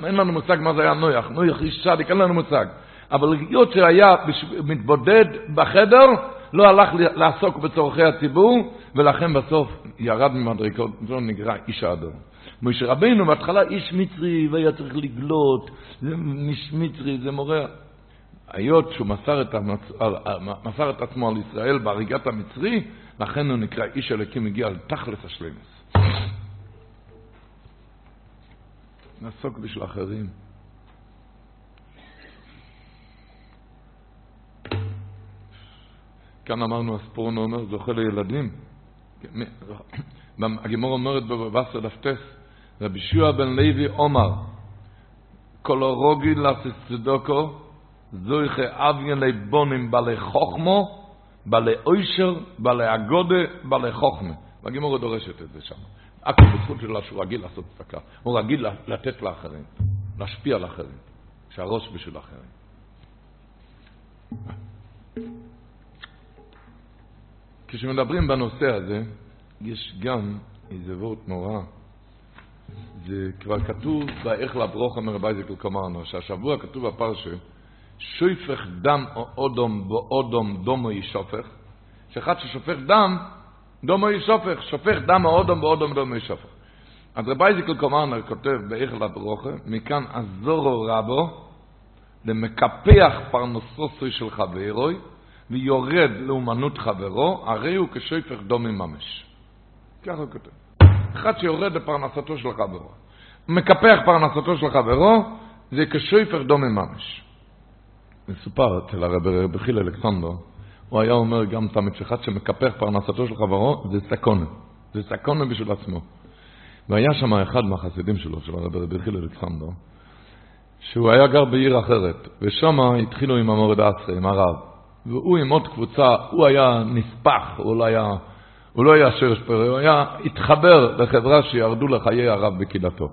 אין לנו מושג מה זה היה נויח, נויח איש צדיק, אין לנו מושג. אבל היות שהיה מתבודד בחדר, לא הלך לעסוק בצורכי הציבור, ולכן בסוף ירד ממדרגות, זו נקרא איש האדום. משה רבינו בהתחלה איש מצרי והיה צריך לגלות, זה איש מצרי, זה מורה. היות שהוא מסר את, המצ... מסר את עצמו על ישראל בהריגת המצרי, לכן הוא נקרא איש אלוקים הגיע על תכלס השלמס. נעסוק בשביל אחרים. כאן אמרנו, הספורנו אומר, זוכה לילדים. הגמור אומרת בבשר דפטס, רבי שועה בן לוי אומר, כל הרוגי לסצדוקו, זויכה אביין לבונים בעלי חוכמו, בעלי אוישר, בעלי אגודה, בעלי חוכמה. והגימורה דורשת את זה שם. הכל בזכות שלו שהוא רגיל לעשות צדקה. הוא רגיל לתת לאחרים, להשפיע על אחרים, שהראש בשביל אחרים. כשמדברים בנושא הזה, יש גם איזה וורט נורא. זה כבר כתוב באיך לברוכה מרבי זיקל קומרנו, שהשבוע כתוב בפרשה, שויפך דם או אודום באודום דומו ישופך, שאחד ששופך דם, דומו ישופך, שופך דם או אודום באודום דומו ישופך. אז רבי זיקל קומרנו כותב באיך לברוכה, מכאן עזורו רבו, למקפח פרנסוסוי של חברוי, ויורד לאומנות חברו, הרי הוא כשופך דומי ממש. ככה הוא כותב. אחד שיורד לפרנסתו של חברו. מקפח פרנסתו של חברו, זה כשופך דומי ממש. מסופר אצל הרב חיל אלכסנדר, הוא היה אומר גם תמיד שאחד שמקפח פרנסתו של חברו, זה סקונה. זה סקונה בשביל עצמו. והיה שם אחד מהחסידים שלו, של הרב חיל אלכסנדר, שהוא היה גר בעיר אחרת, ושם התחילו עם המורד אסרי, עם הרב. והוא עם עוד קבוצה, הוא היה נספח, הוא לא היה, הוא לא היה שרש פרא, הוא היה, התחבר לחברה שירדו לחיי הרב בקהילתו.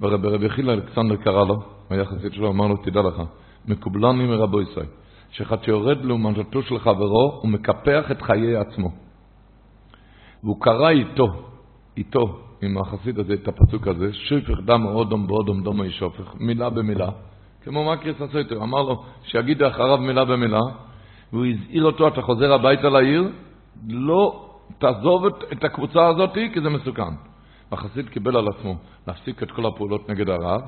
ורבי חילה אלכסנדר קרא לו, היה חסיד שלו, אמר לו, תדע לך, מקובלני מרבו ישראל, שאחד שיורד לעומתו של חברו, הוא מקפח את חיי עצמו. והוא קרא איתו, איתו, עם החסיד הזה, את הפסוק הזה, שופך דם אודום באודום דומו ישופך, מילה במילה, כמו מקריס הסויטר, אמר לו שיגיד אחריו מילה במילה, והוא הזהיר אותו, אתה חוזר הביתה לעיר, לא תעזוב את, את הקבוצה הזאת, כי זה מסוכן. החסיד קיבל על עצמו להפסיק את כל הפעולות נגד הרב,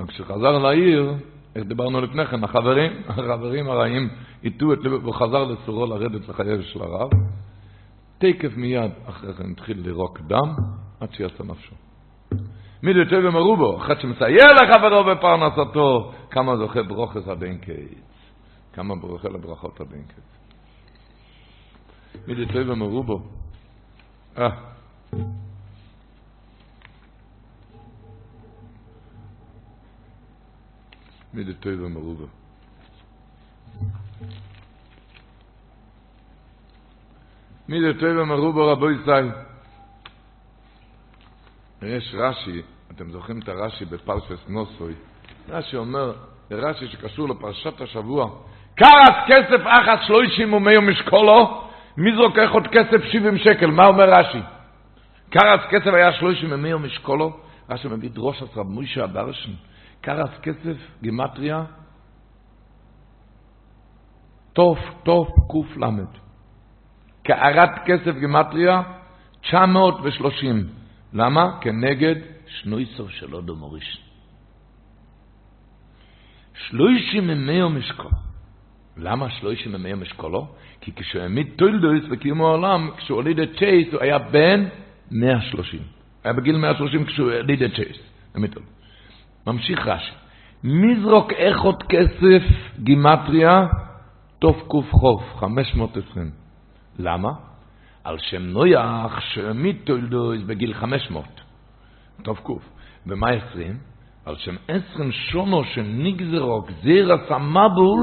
וכשחזר לעיר, איך דיברנו לפני כן, החברים, החברים הרעים הטו את לבו, והוא חזר לסורו לרדת לחייו של הרב. תקף מיד אחרי כן התחיל לירוק דם, עד שיצא נפשו. מי דתו ומרובו, אחד שמסייע לחברו בפרנסתו, כמה זוכה ברוכס עד אין קיץ. כמה ברוכה לברכות עד אין קיץ. מי דתו ומרובו. אה. דתו ומרובו. מי דתו ומרובו רבו ישראל. יש רש"י, אתם זוכרים את הרש"י בפרשס נוסוי, רש"י אומר, רש"י שקשור לפרשת השבוע, קרס כסף אחת שלושים ומיום משקולו, מי זרוקח עוד כסף שבעים שקל, מה אומר רש"י? קרס כסף היה שלושים ומיום משקולו, רש"י מביא דרוש עשרה מוישה אברשן, קרס כסף, גימטריה, תוף, תוף, למד. קערת כסף גימטריה, 930. למה? כנגד שנויסו של אודו מוריש. שלוישים ממאו משקולו. למה שלוישים ממאו משקולו? כי כשהוא העמיד טוילדויס בקיום העולם, כשהוא הוליד את צ'ייס, הוא היה בן 130. היה בגיל 130 כשהוא הוליד את צ'ייס. ממשיך רש"י. מזרוק איכות כסף גימטריה, חוף, 520. למה? על שם נויח שהעמיד תולדויס בגיל 500. טוב קוף. ומה 20? על שם 20 שונו שנגזרו גזירס המבול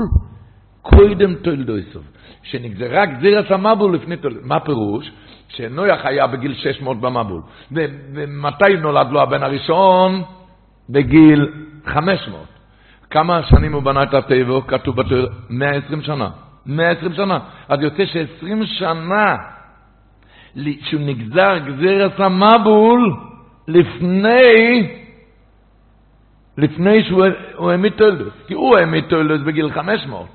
קודם תולדויסוב. שנגזרה גזירס המבול לפני תולדויסוב. מה פירוש? שנויח היה בגיל 600 במבול. ומתי נולד לו הבן הראשון? בגיל 500. כמה שנים הוא בנה את הטבע? כתוב בתור 120 שנה. 120 שנה. אז יוצא ש-20 שנה שהוא נגזר גזירס המבול לפני לפני שהוא העמיד תולדוס, כי הוא העמיד תולדוס בגיל 500.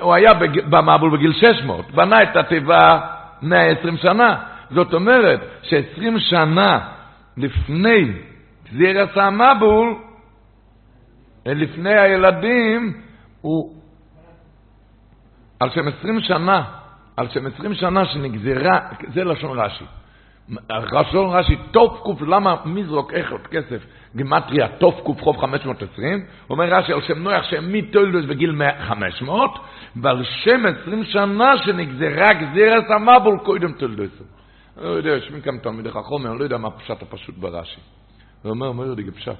הוא היה במבול בגיל 600, בנה את התיבה 120 שנה. זאת אומרת ש-20 שנה לפני גזירת המבול, לפני הילדים, הוא, על שם 20 שנה, על שם 20 שנה שנגזרה, זה לשון רש"י. לשון רש"י, תוף קוף, למה מזרוק איכות כסף, גימטריה תוף קוף חוב 520, אומר רש"י על שם נויח שהעמיד תולדוס בגיל 500, ועל שם 20 שנה שנגזרה גזירת המבול קודם תולדוס. אני לא יודע, יושבים כאן תלמידי חכום, אני לא יודע מה הפשט הפשוט ברש"י. הוא אומר, אומר לי, פשט.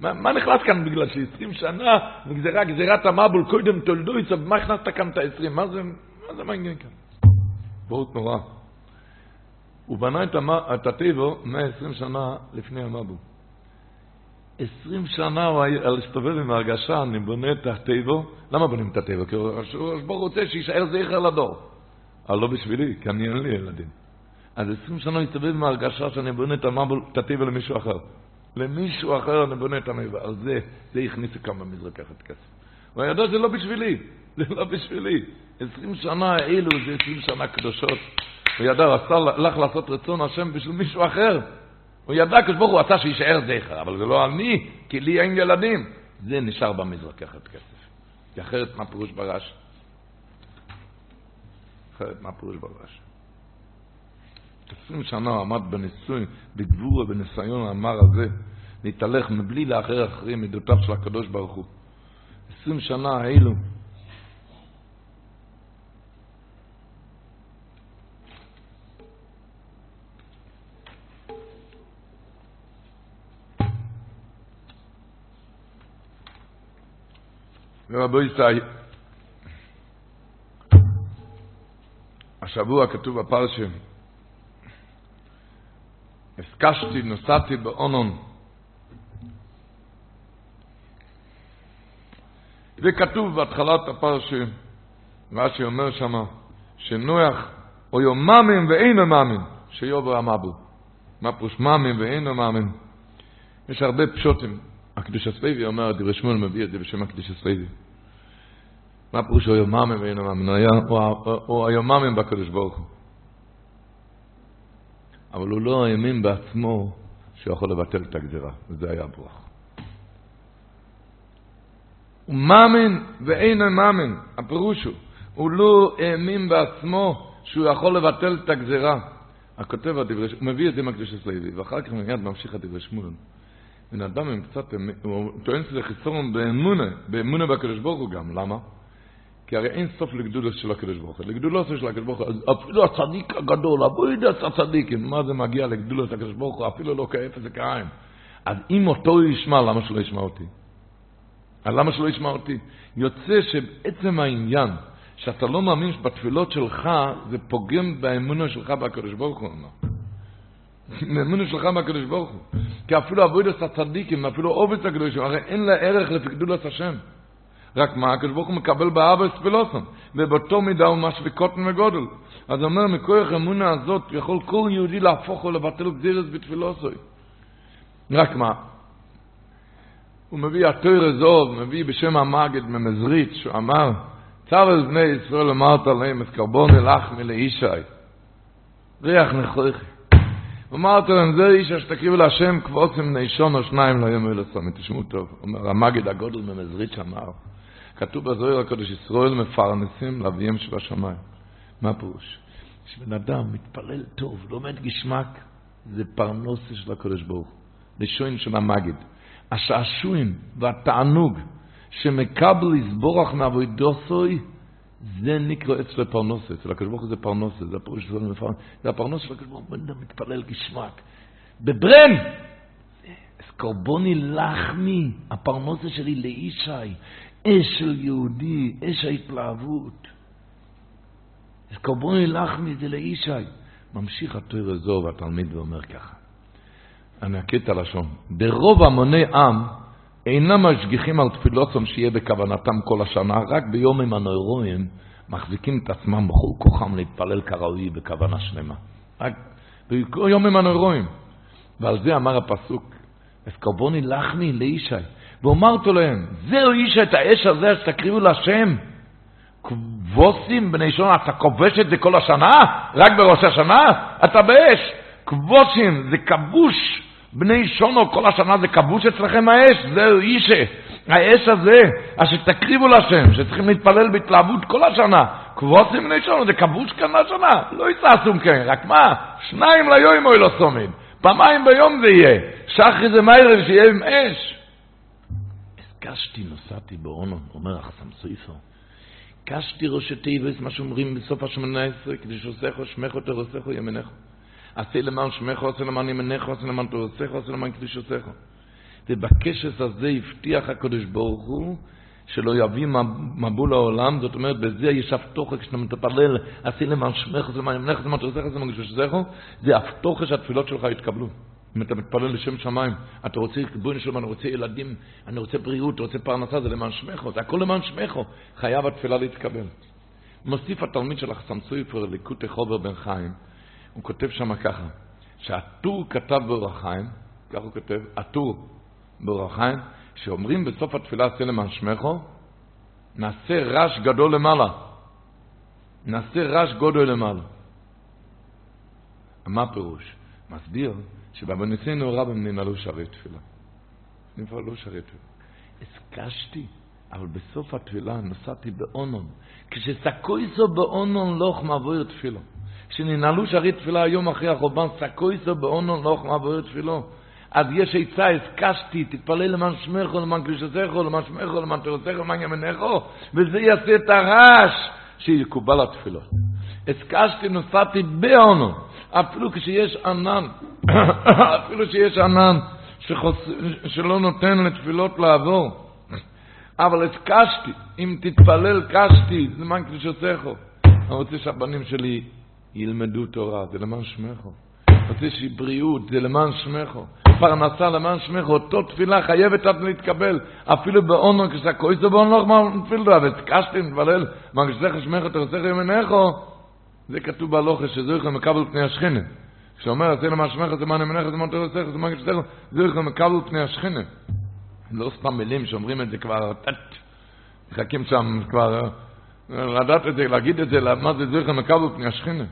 מה, נכנס כאן בגלל ש-20 שנה נגזרה גזירת המבול קודם תולדוס, מה הכנסת כאן את ה-20? מה זה, מה זה מעניין כאן? בורות נורא. הוא בנה את הטבע 120 שנה לפני המבול. 20 שנה הוא היה להסתובב עם ההרגשה, אני בונה את הטבע. למה בונים את הטבע? כי הוא רוצה שיישאר זכר לדור. אבל לא בשבילי, כי אני אין לי ילדים. אז 20 שנה אני מסתובב עם ההרגשה שאני בונה את, המבול, את הטבע למישהו אחר. למישהו אחר אני בונה את המבול. על זה, זה הכניסו כאן במזרק לקחת כסף. הוא ידע שזה לא בשבילי, זה לא בשבילי. 20 שנה האלו זה 20 שנה קדושות. הוא ידע, הוא עשה, הלך לעשות רצון השם בשביל מישהו אחר. הוא ידע, כשברוך הוא עשה שיישאר זכר, אבל זה לא אני, כי לי אין ילדים. זה נשאר במזרק יחד כסף. כי אחרת מה פירוש ברש? אחרת מה פירוש ברש? עשרים שנה הוא עמד בניסוי, בגבור ובניסיון המר הזה, להתהלך מבלי לאחר אחרים מידותיו של הקדוש ברוך הוא. עשרים שנה האלו ורבו ישראל, השבוע כתוב בפרשם, הסקשתי, נסעתי באונון. וכתוב בהתחלת הפרשה, רש"י אומר שמה, שנוח או יוממים ואינו מאמין, שיובר המבו. מה פרוש מאמין ואינו מאמין? יש הרבה פשוטים. הקדוש הסבבי אומר, דברי שמואל מביא את זה בשם הקדוש הסבבי. מה פירוש הוא יוממים ואינו מאמין? הוא היוממים בקדוש ברוך הוא. אבל הוא לא האמין בעצמו שהוא יכול לבטל את הגזירה, וזה היה הברוך. הוא מאמין ואינו מאמין, הפירוש הוא, הוא לא האמין בעצמו שהוא יכול לבטל את הגזירה. הכותב הדברי, הוא מביא את זה מהקדוש הסלוי, ואחר כך מיד ממשיך הדברי שמואל. בן אדם עם קצת, הוא טוען שזה חיסרון באמונה, באמונה בקדוש ברוך הוא גם, למה? כי הרי אין סוף לגדולו של הקדוש ברוך הוא. לגדולו של הקדוש ברוך הוא, אפילו הצדיק הגדול, אבוידס הצדיקים, מה זה מגיע לגדולו של הקדוש ברוך הוא, אפילו לא כאפס וכעין. אז אם אותו ישמע, למה שלא ישמע אותי? אז למה שלא ישמע אותי? יוצא שבעצם העניין, שאתה לא מאמין שבתפילות שלך, זה פוגם באמונה שלך בקדוש ברוך הוא. באמונה שלך בקדוש ברוך הוא. כי אפילו אבוידס הצדיקים, אפילו עובד הקדוש, הרי אין לה ערך לפי גדולת השם. רק מה, הקדוש ברוך הוא מקבל באבא ספילוסון, ובאותו מידה הוא משווה קוטן וגודל. אז הוא אומר, מכוח האמונה הזאת יכול כל יהודי להפוך או לבטל גזירס בתפילוסוי. רק מה, הוא מביא התויר הזוב, מביא בשם המגד ממזריץ', שהוא אמר, צו על בני ישראל אמרת להם את קרבון אלחמי לאישי, ריח נכריכי. אמרת להם, זה איש אשר תקריבו להשם כבוצם נשון או שניים יאמר לצום, תשמעו טוב. אומר, המגד הגודל ממזריץ' אמר, כתוב בזוהיר הקדוש, ישראל מפרנסים לאביהם שבשמיים. מה הפירוש? כשבן אדם מתפלל טוב, לומד גשמק, זה פרנוסה של הקדוש ברוך הוא. לשוין של המגד. השעשועים והתענוג שמקבל יסבורך מעבודוסוי, זה נקרא אצל פרנוסה. אצל הקדוש ברוך הוא זה פרנוסה, זה הפירוש של מפרנס. זה הפרנוסה של הקדוש ברוך הוא, בן אדם מתפלל גשמק. בברן! קורבוני לחמי, הפרנוסה שלי לישי, אש של יהודי, אש ההתלהבות. אז קורבוני לחמי זה לישי. ממשיך התויר הזו והתלמיד ואומר ככה, אני אקריא את הלשון, ברוב המוני עם אינם משגיחים על תפילותם שיהיה בכוונתם כל השנה, רק ביומים הנוירואים מחזיקים את עצמם בכל כוחם להתפלל כראוי בכוונה שלמה. רק ביומים הנוירואים. ועל זה אמר הפסוק, אז קרבוני לחמי לישי. ואומרתו להם, זהו איש את האש הזה שתקריבו להשם. כבוסים בני שונה, אתה כובש את זה כל השנה? רק בראש השנה? אתה באש. כבוסים, זה כבוש. בני שונו, כל השנה זה כבוש אצלכם האש, זהו אישה. האש הזה, אשר תקריבו להשם, שצריכים להתפלל בהתלהבות כל השנה. כבוסים בני שונו, זה כבוש כאן השנה. לא יצעסום כן, רק מה? שניים ליום אוי לא סומין. פעמיים ביום זה יהיה. שחרי זה מיירב שיהיה עם אש. קשתי נוסעתי באונון, אומר החסם סויסו. קשתי ראשי תיבס, מה שאומרים בסוף השמונה עשרה, כדי שעושךו שמךו תרוסךו ימינךו. עשה למען שמךו, עשה למען ימינךו, עשה למען תרוסךו, עשה למען קדיש עושךו. ובקשס הזה הבטיח הקדוש ברוך הוא שלא יביא מבול לעולם, זאת אומרת, בזה יש הפתוחה כשאתה מתפלל, עשי למען שמך, עשי למען ימינך, עשי למען תרוסך, עשי למען קדישך, זה הפתוחה שהתפילות שלך יתקבלו. אם אתה מתפלל לשם שמיים, אתה רוצה ריבונו שלום, אני רוצה ילדים, אני רוצה בריאות, רוצה פרנסה, זה למען שמךו, זה הכל למען שמךו. חייב התפילה להתקבל. מוסיף התלמיד של החסם סופר, ליקוטי חובר בן חיים, הוא כותב שם ככה, שהטור כתב באורח חיים, כך הוא כותב, הטור באורח חיים, שאומרים בסוף התפילה עשה למען שמךו, נעשה רעש גדול למעלה. נעשה רעש גודל למעלה. מה הפירוש? מסביר שבבניסינו רבים ננעלו שערי תפילה. ננעלו שערי תפילה. הסקשתי, אבל בסוף התפילה נסעתי באונון. כשסקויסו באונון לוך מעבור תפילו. כשננעלו שערי תפילה היום אחרי החורבן, סקויסו באונון לוך מעבור תפילו. אז יש עצה, הסקשתי, תתפלל למען שמךו, למען קדושתךו, למען שמךו, למען תורתךו, למען ימינךו, וזה יעשה את הרעש שיקובל התפילות. הסקשתי, נסעתי באונון. אפילו כשיש ענן, אפילו שיש ענן שחוס... שלא נותן לתפילות לעבור. אבל את קשתי, אם תתפלל קשתי, זה מה קדושתךו. אני רוצה שהבנים שלי ילמדו תורה, זה למען שמךו. רוצה שיהיה בריאות, זה למען שמךו. פרנסה למען שמךו, אותו תפילה חייבת עד להתקבל. אפילו באונו, כשאתה כועס באונו, לא מה תפילה, ותקשתי, מתפלל, מה קדושתך שמךו, תרצך ימינךו. זה כתוב בהלוכה שזויכו מקבל פני השכינה. כשאומר, עשה למה שמך, זה מה נמנך, זה מה תרצך, זה מה קשתך, זויכו מקבל פני השכינה. לא סתם מילים שאומרים את זה כבר, מחכים שם כבר, לדעת את זה, להגיד את זה, מה זה זויכו מקבל פני השכינה.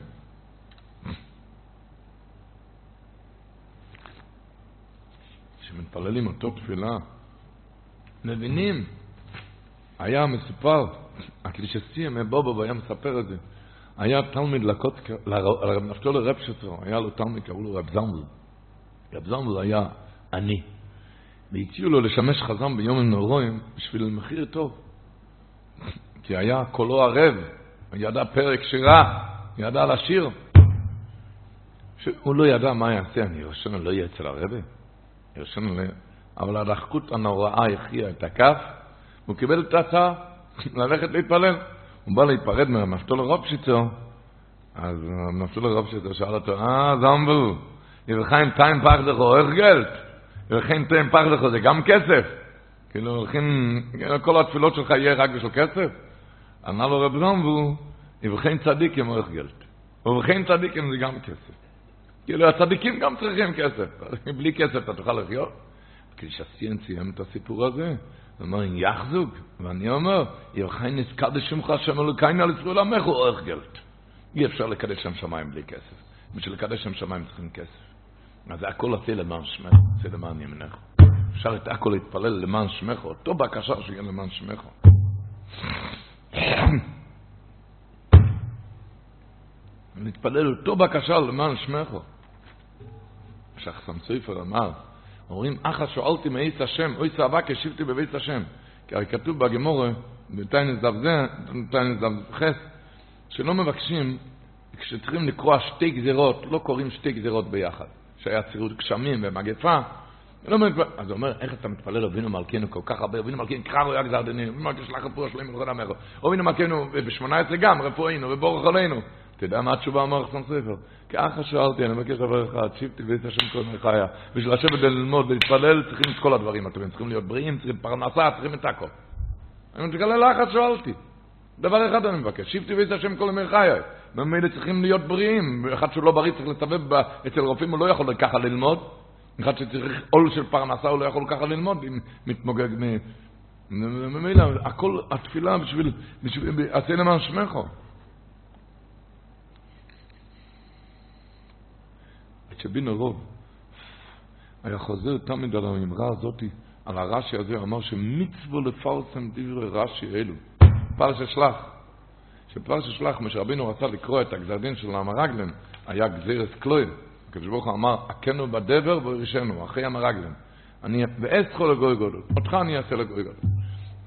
כשמתפללים אותו תפילה, מבינים, היה מסופר, הקלישסי מבובו היה מספר את זה. היה תלמיד לקוטקה, לרב נפתול הרב שטרו, היה לו תלמיד, קראו לו רב זמבל. רב זמבל היה עני. והציעו לו לשמש חזם ביום הנורואים בשביל מחיר טוב. כי היה קולו ערב, ידע פרק שירה, ידע לשיר. הוא לא ידע מה יעשה, אני ירשנו לא יהיה אצל הרבה, ירשנו לא... אבל הדחקות הנוראה הכריעה את הכף, הוא קיבל את ההצעה ללכת להתפלל. הוא בא להיפרד מהמפתול הרופשיצו, אז המפתול הרופשיצו שאל אותו, אה, זמבל, יבחיים טיים פחדכו, איך גלט? יבחיים טיים פחדכו זה גם כסף? כאילו, הולכים, כל התפילות שלך יהיה רק בשביל כסף? אמר לו רב זמבל, יבחיים צדיקים, איך גלט? ובחיים צדיקים זה גם כסף. כאילו, הצדיקים גם צריכים כסף. בלי כסף אתה תוכל לחיות? כשהסיין סיים את הסיפור הזה, הוא אומר, יחזוג, ואני אומר, ירחי נזכר שמך השם אלוקיינו על ישראל עמך הוא אורך גלט. אי אפשר לקדש שם שמיים בלי כסף. בשביל לקדש שם שמיים צריכים כסף. אז הכל עושה למען שמך, עושה למען ימינך. אפשר את הכל להתפלל למען שמך, אותו בקשה שיהיה למען שמך. נתפלל אותו בקשה למען שמך. שחסם סופר אמר, אומרים, אחא שואלתי מאיס השם, אוי צעבה כשיבתי בבית השם. כי הרי כתוב בגמורה, בטיינס דף זה, בטיינס דף חס, שלא מבקשים, כשצריכים לקרוא שתי גזירות, לא קוראים שתי גזירות ביחד. שהיה צירות גשמים ומגפה, לא מתפלל, אז הוא אומר, איך אתה מתפלל אבינו מלכנו כל כך הרבה, אבינו מלכנו קרא רואה גזר דני, אבינו מלכנו שלח רפואה שלם ולכל עמך, אבינו מלכנו ב-18 גם, רפואינו ובורך עלינו. יודע מה התשובה אמר חסם ספר? ככה שאלתי, אני מבקש דבר אחד, שבתי בית השם כל מחיה. בשביל לשבת וללמוד ולהתפלל צריכים את כל הדברים הטובים, צריכים להיות בריאים, צריכים פרנסה, צריכים את הכל. אני מתגלה לחץ שאלתי. דבר אחד אני מבקש, שבתי בית השם כל ימי. ממילא צריכים להיות בריאים, אחד שהוא לא בריא צריך לסבב אצל רופאים, הוא לא יכול ככה ללמוד. אחד שצריך עול של פרנסה, הוא לא יכול ככה ללמוד אם מתמוגג מ... ממילא, הכל, התפילה בשביל, בשביל, עשה למען שמךו. שבינו רוב היה חוזר תמיד על האמרה הזאת, על הרש"י הזה, הוא אמר שמצוו לפרסם דברי רש"י אלו. פרשת שלח. שפרשת שלח, מה שרבינו רצה לקרוא את הגזר דין של המרגלן, היה גזירס קלויל. הקדוש ברוך הוא אמר, הכנו בדבר וירשנו, אחרי המרגלן. אני ואעשכו לגוי גודל, אותך אני אעשה לגוי גודל.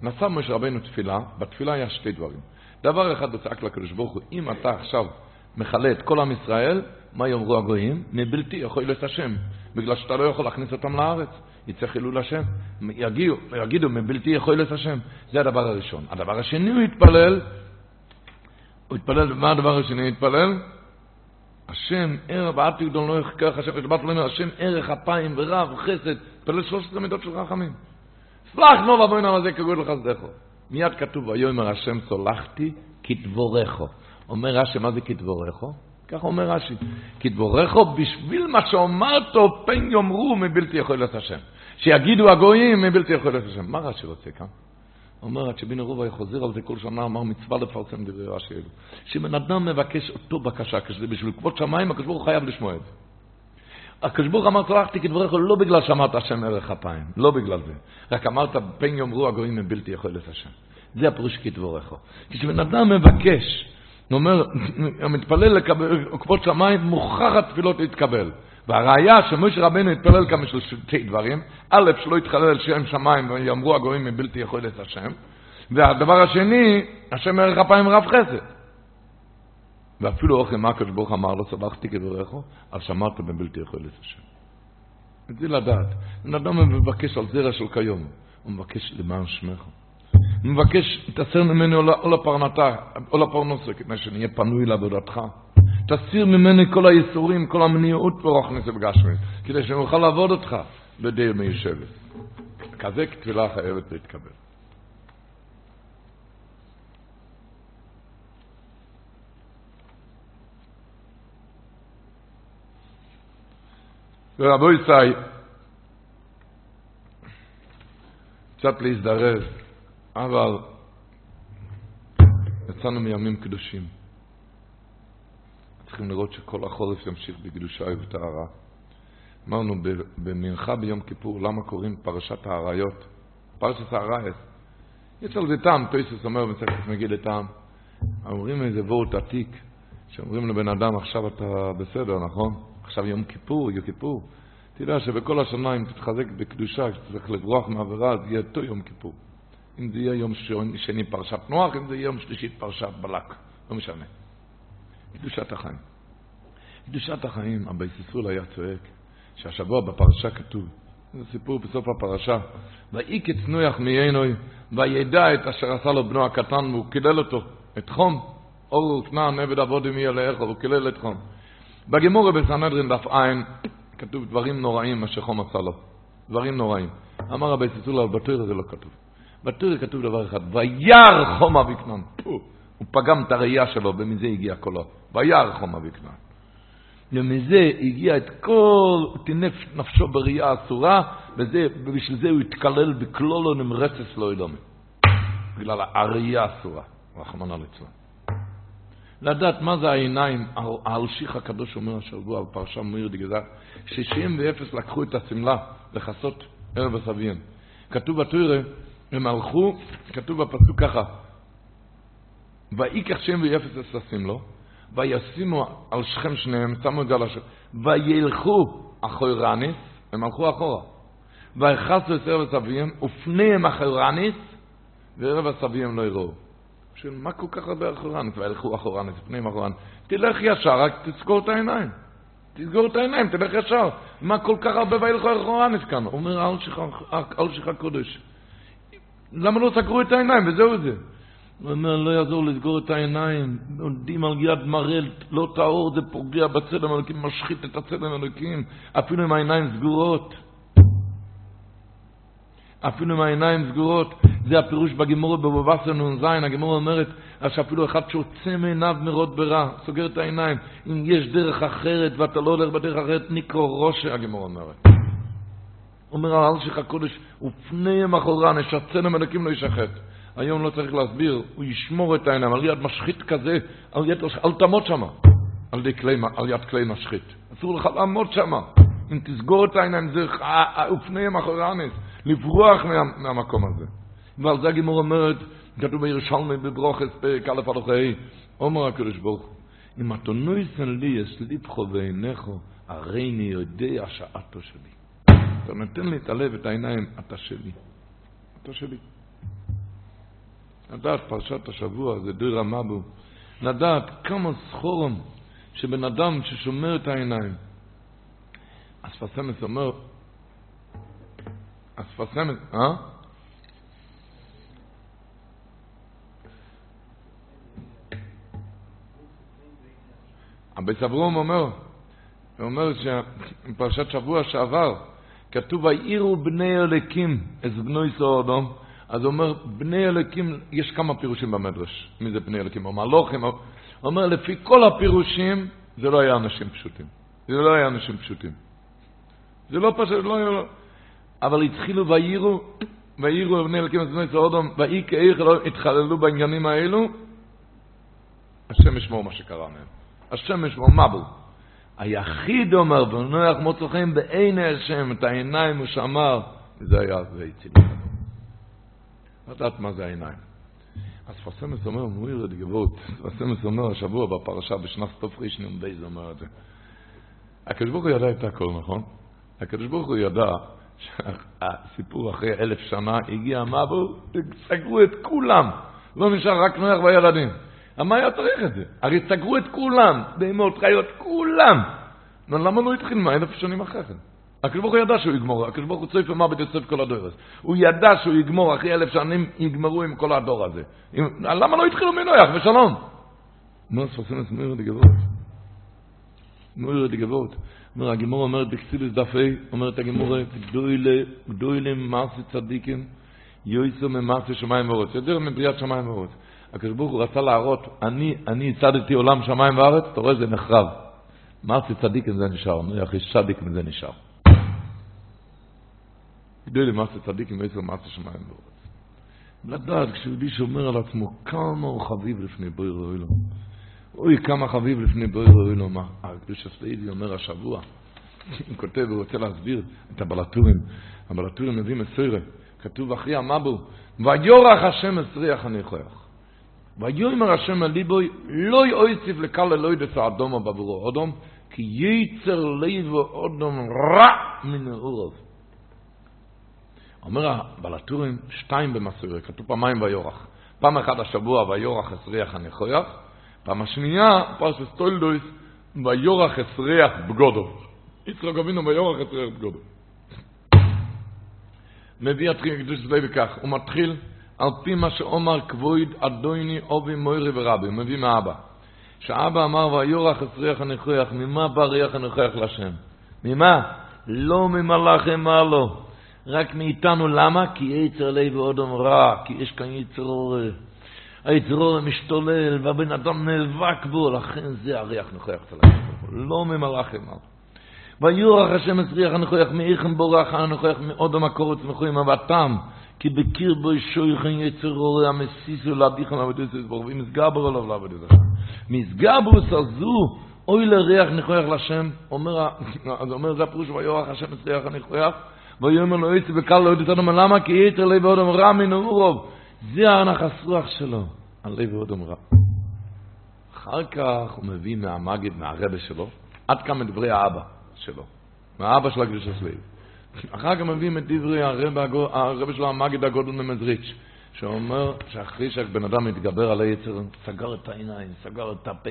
נשא משה רבינו תפילה, בתפילה היה שתי דברים. דבר אחד הוא צעק לקדוש ברוך הוא, אם אתה עכשיו מכלה את כל עם ישראל, מה יאמרו הגויים? מבלתי יכול להיות השם, בגלל שאתה לא יכול להכניס אותם לארץ. יצא חילול השם. יגידו, יגידו מבלתי יכול להיות השם. זה הדבר הראשון. הדבר השני הוא התפלל, הוא התפלל, מה הדבר השני הוא התפלל? השם ערב ואל גדול לא יחקר השם, ושבת לא השם ערך אפיים ורב חסד, התפלל שלושת עשרה מידות של רחמים. סלח נו ובואי על זה כגוד לחסדךו. מיד כתוב, ויאמר השם סולחתי כתבורכו. אומר רש"י, מה זה כתבורכו? ככה אומר רש"י, כתבורכו בשביל מה שאומרתו פן יאמרו מבלתי יכול להיות השם. שיגידו הגויים מבלתי יכול להיות השם. מה רש"י רוצה כאן? אומר עד שבינו רובה חוזר על זה כל שנה, אמר מצווה לפרסם דברי רש"י אלו. שבן אדם מבקש אותו בקשה, כשזה בשביל כבוד שמיים, הקדוש ברוך חייב לשמוע את זה. הקדוש ברוך אמר צלחתי כדבריך לא בגלל שאמרת השם ערך אפיים, לא בגלל זה. רק אמרת פן יאמרו הגויים הם בלתי יכול להיות השם. זה הפירוש כדבריך. כשבן אדם מבקש, הוא אומר, המתפלל כבוד שמיים, מוכרח התפילות להתקבל. והראיה שמשה רבנו התפלל כמה שתי דברים, א', שלא יתחלל שם שמיים ויאמרו הגויים מבלתי יכול להיות השם, והדבר השני, השם ערך אפיים רב חסד. ואפילו אוכל מה הקדוש ברוך אמר לו, סלחתי כדבריך, אז שמרת בבלתי יכול להיות השם. את זה לדעת. בן אדם מבקש על זרע של כיום, הוא מבקש למען שמך. מבקש, תסר ממני או לפרנתה, או לפרנסה, כדי שנהיה פנוי לעבודתך. תסיר ממני כל הייסורים, כל המניעות ורוכנס בגשמי, כדי שנוכל לעבוד אותך בדי מיושבת. כזה תפילה חייבת להתקבל. ורבו ישי, קצת להזדרז, אבל יצאנו מימים קדושים. צריכים לראות שכל החורף ימשיך בקדושה ובטהרה. אמרנו במנחה ביום כיפור, למה קוראים פרשת האריות? פרשת האריות. יש על זה טעם, פייסוס אומר במסכת מגיד לטעם. אומרים איזה וורט עתיק, שאומרים לבן אדם, עכשיו אתה בסדר, נכון? עכשיו יום כיפור, יום כיפור. תדע שבכל השנה אם תתחזק בקדושה, כשתצטרך לברוח מעבירה, אז יהיה אותו יום כיפור. אם זה יהיה יום שני פרשת נוח, אם זה יהיה יום שלישית פרשת בלק, לא משנה. קדושת החיים. קדושת החיים, אבי סיסול היה צועק, שהשבוע בפרשה כתוב, זה סיפור בסוף הפרשה, ויהי כצנויח מיינוי, וידע את אשר עשה לו בנו הקטן, והוא קילל אותו, את חום, אור כנען עבד עבודים יהיה לאכול, הוא קילל את חום. בגמורה בסנהדרין דף עין, כתוב דברים נוראים מה שחום עשה לו. דברים נוראים. אמר רבי סיסולה, בתוירה זה לא כתוב. בתוירה כתוב דבר אחד, וירא חום אביקנן. הוא פגם את הראייה שלו, ומזה הגיע קולו. וירא חום אביקנן. ומזה הגיע את כל, טינף נפשו בראייה אסורה, ובשביל זה הוא התקלל בכלולו נמרצס לא ידומה. בגלל הראייה אסורה, רחמנא ליצלן. לדעת מה זה העיניים, האלשיך הקדוש אומר השבוע בפרשה מאיר דגזר, שישים ואפס לקחו את השמלה לכסות ערב הסביין. כתוב בתוירה, הם הלכו, כתוב בפסוק ככה, ויקח שם ואפס את השמלו, וישימו על שכם שניהם, שמו את זה על השכם, וילכו אחורניס, הם הלכו אחורה, ויחסו את ערב הסביין, ופניהם אחורניס, וערב הסביין לא יראו. של מה כל כך הרבה אחורנית, וילכו אחורנית, פנים אחורנית. תלך ישר, רק תסגור את העיניים. תסגור את העיניים, תלך ישר. מה כל כך הרבה וילכו אחורנית כאן? אומר אלשיך הקודש. למה לא סגרו את העיניים? וזהו זה. הוא אומר, לא יעזור לסגור את העיניים, עומדים על יד מראה, לא טהור, זה פוגע בצלם אלוקים, משחית את הצלם אלוקים, אפילו עם העיניים סגורות. אפילו עם העיניים סגורות. זה הפירוש בגמור בבבסר נ"ז, הגמור אומרת, שאפילו אחד שעוצם עיניו מרוד ברע, סוגר את העיניים. אם יש דרך אחרת ואתה לא הולך בדרך אחרת, ניקרו ראשה, הגמור אומרת. אומר האלשיך הקודש, ופניהם אחורה, נשצנם אלוקים לא ישחט. היום לא צריך להסביר, הוא ישמור את העיניים, על יד משחית כזה, על יד, אל תעמוד שמה, על, כלי, על יד כלי משחית. אסור לך לעמוד שמה. אם תסגור את העיניים, זה ופניהם אחורנס, לברוח מה, מהמקום הזה. ועל זה הגימור אומרת, כתוב בירושלמי בברוכס, פרק א' אחרי, אומר הקדוש ברוך הוא, אם אתה נויסן לי יש ליבכו ועיניכו, הרי אני יודע שעתו שלי. אתה נותן לי את הלב, את העיניים, אתה שלי. אתה שלי. לדעת פרשת השבוע, זה דיר המבו, לדעת כמה סחורם שבן אדם ששומר את העיניים. אספסמס אומר, אספסמס, אה? הבית אברום אומר, הוא אומר שפרשת שבוע שעבר, כתוב ויראו בני אלוקים את בנו ישראל אדום, אז הוא אומר, בני אלוקים, יש כמה פירושים במדרש, מי זה בני אלוקים, או מלוכים, הוא אומר, לפי כל הפירושים, זה לא היה אנשים פשוטים. זה לא היה אנשים פשוטים. זה לא פשוט, לא היה... אבל התחילו ויראו, ויראו בני אלוקים את בני ישראל אדום, ויהי כאיך לא התחללו בעניינים האלו, השם ישמור מה שקרה מהם. השם ישמור מבול. היחיד אומר, ונוח מוצא חן בעיני השם, את העיניים הוא שמר, וזה היה והציל לדעת מה זה העיניים. אז פרסמס אומר, מויר גבות, פרסמס אומר השבוע בפרשה בשנת רישנום בייז אומר את זה. הקדוש ברוך הוא ידע את הכל, נכון? הקדוש ברוך הוא ידע שהסיפור אחרי אלף שנה הגיע המבול, סגרו את כולם, לא נשאר רק נוח והילדים. מה היה צריך את זה? הרי סגרו את כולם, בהמות, חיות, כולם. למה לא התחיל מה אלף שנים אחרי כן? הקדוש ברוך הוא ידע שהוא יגמור, הקדוש ברוך הוא צויף ומוות יוסף כל הדור הזה. הוא ידע שהוא יגמור, אחרי אלף שנים יגמרו עם כל הדור הזה. למה לא התחילו מנויח ושלום? נו, ספסנס מויר דגבות. מויר דגבות. אומר, הגימור אומרת בקסילוס דף ה', אומרת הגימור, גדוילה מעשי צדיקים, יויסו ממעשי שמיים ואורץ. יותר מבריאת שמיים ואורץ. הקדוש ברוך הוא רצה להראות, אני, אני הצדתי עולם שמיים וארץ, אתה רואה, זה נחרב. מעשי צדיקים זה נשאר, נו, אחי צדיקים זה נשאר. כדי למעשה צדיקים ועשר מעשה שמיים ואורץ. לדעת, כשיהודי שומר על עצמו, כמה הוא חביב לפני בוי ראוי לו. אוי, כמה חביב לפני בוי ראוי לו. מה? הקדוש הסעידי אומר השבוע, הוא כותב, הוא רוצה להסביר את הבעל הטורים. הבעל הטורים מביא מסורה. כתוב אחרי המבול, וירח השם את ריח הניחוח. ויאמר השם אל ליבו, לא אוסיף לקלל עוד את האדמה בעבור האדם, כי יצר לב האדם רע מנעוריו. אומר הבעל הטורים, שתיים במסורה, כתוב פעמיים וירח. פעם אחת השבוע וירח את ריח הניחוח, פעם השנייה, פרשת תולדות, ויורח אסריח בגודו. יצחק אבינו ויורח אסריח בגודו. מביא התחיל קדוש צבאי בכך, הוא מתחיל על פי מה שאומר כבויד אדוני אובי מוירי ורבי, הוא מביא מאבא. שאבא אמר ויורח אסריח הנכויח, ממה בא ריח הנכויח לשם? ממה? לא ממלאך אמר רק מאיתנו, למה? כי יצר לב ואודום רע, כי יש כאן יצר אור. היצר אור משתולל, והבן אדם נאבק בו, לכן זה הריח נכוח אצל הקדוש לא ממלאך אמר. ויורח השם אצריח הנכוח מאיכם בורח הנכוח מאודום הקורץ מכויים אבתם, כי בקיר בו שויכן יצר אור המסיסו להדיחם עבודת ברוך ומסגבר עליו לעבודת השם. מסגברוס הזו, אוי לריח נכוח לשם, אומר, אז אומר זה הפירוש ויורח השם אצריח הנכוח, ויאמר לו יצא וקל לא יודעת לנו למה? כי יתר לב אודם רע מן אורוב זה הנחס רוח שלו על לב אודם רע. אחר כך הוא מביא מהמגיד מהרבא שלו עד כמה דברי האבא שלו מהאבא של הקדוש הסלב אחר כך מביאים את דברי הרבא שלו המגיד הגודל ממזריץ' שאומר שאחרי שהבן אדם מתגבר על היצר סגר את העיניים, סגר את הפה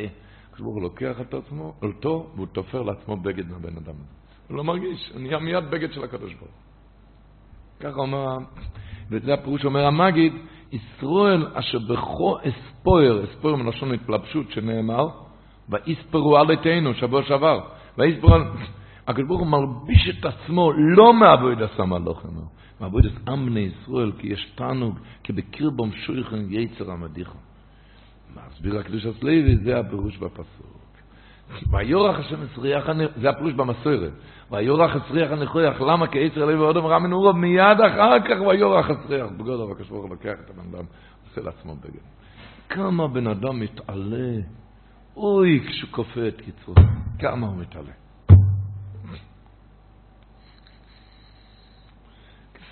הוא לוקח את עצמו, אותו, והוא תופר לעצמו בגד מהבן אדם. הזה הוא לא מרגיש, הוא נהיה מיד בגד של הקדוש ברוך ככה אומר, וזה הפירוש אומר המגיד, ישראל אשר בכו אספויר, אספויר מלשון התפלפשות שנאמר, ואיספרו על עתינו, שבוע שעבר, ואיספרו על... הקדוש ברוך הוא מלביש את עצמו לא הלוך, מעבוד את עם בני ישראל, כי יש תענוג, כי בקרבם שויכן יצר המדיחו. מסביר הקדוש הסלוי, זה הפירוש בפסוק. ויורח השם הצריח, זה הפרוש במסורת. ויורח הצריח הנכויח, למה כי עצר לב ואודם רע מנעורו, מיד אחר כך ויורח הצריח. בגודל הקדוש ברוך הוא לוקח את הבן אדם, עושה לעצמו בגד. כמה בן אדם מתעלה, אוי, כשהוא כופה את קיצור, כמה הוא מתעלה.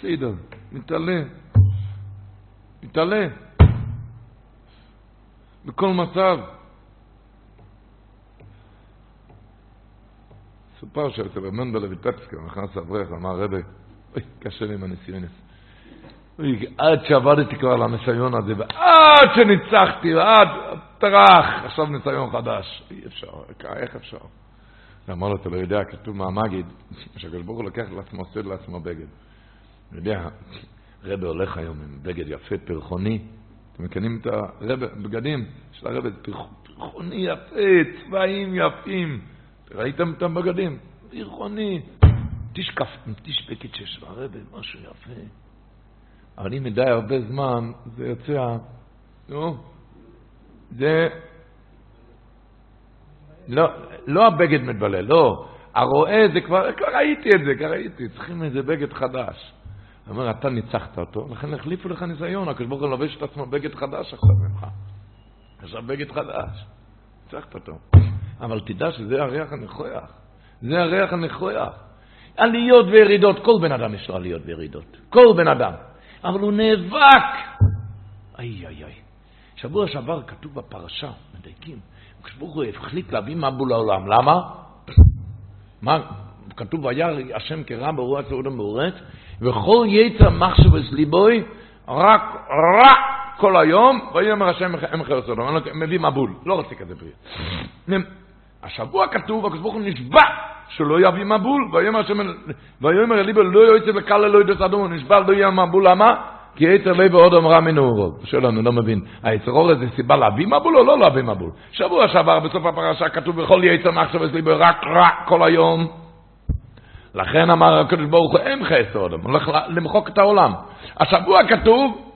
בסדר, מתעלה, מתעלה, בכל מצב. סופר שאצל מנדלה ויטפסקי, נכנס אברך, אמר רבי, אוי, קשה לי עם הניסיונס. עד שעבדתי כבר על הניסיון הזה, ועד שניצחתי, ועד, טרח, עכשיו ניסיון חדש. אי אפשר, איך אפשר? אמר לו, אתה לא יודע, כתוב מהמגיד, שהקדוש ברוך הוא לוקח לעצמו, עושה לעצמו בגד. אני יודע, רבי הולך היום עם בגד יפה, פרחוני. אתם מכנים את הרבי, בגדים של הרבי, פרחוני יפה, צבעים יפים. ראיתם את הבגדים? פרחוני. תשקף, תשבקת של הרבי, משהו יפה. אבל אם מדי הרבה זמן, זה יוצא, נו, זה, לא, לא הבגד מתבלה, לא. הרואה זה כבר, כבר ראיתי את זה, כבר ראיתי, צריכים איזה בגד חדש. אומר, אתה ניצחת אותו, לכן החליפו לך ניסיון, הקדוש ברוך הוא לובש את עצמו בגד חדש עכשיו ממך. עכשיו בגד חדש, ניצחת אותו. אבל תדע שזה הריח הנכוח, זה הריח הנכוח. עליות וירידות, כל בן אדם יש לו עליות וירידות, כל בן אדם. אבל הוא נאבק. איי איי איי. שבוע שעבר כתוב בפרשה, מדייקים, כשברוך הוא החליט להביא מבול לעולם. למה? מה? כתוב, וירא השם כרע ברוח סעודה מאורץ, וכל יצר מחשבס ליבוי, רק רע כל היום, ויאמר השם חרס סודום. אני מביא מבול, לא רוצה כזה בריאה. השבוע כתוב, הקדוש ברוך הוא נשבע שלא יביא מבול, ויאמר אליבו לא יועצת לקל אלוהי דס אדום, נשבע לא יהיה מבול, למה? כי יצר לב ועוד אמרה מנעורו. שואל לנו, לא מבין, היצר אורז זה סיבה להביא מבול או לא להביא מבול? שבוע שעבר בסוף הפרשה כתוב בכל יצר מחשב אצלי רק רע כל היום. לכן אמר הקדוש ברוך הוא, אין חסר אדם, הולך למחוק את העולם. השבוע כתוב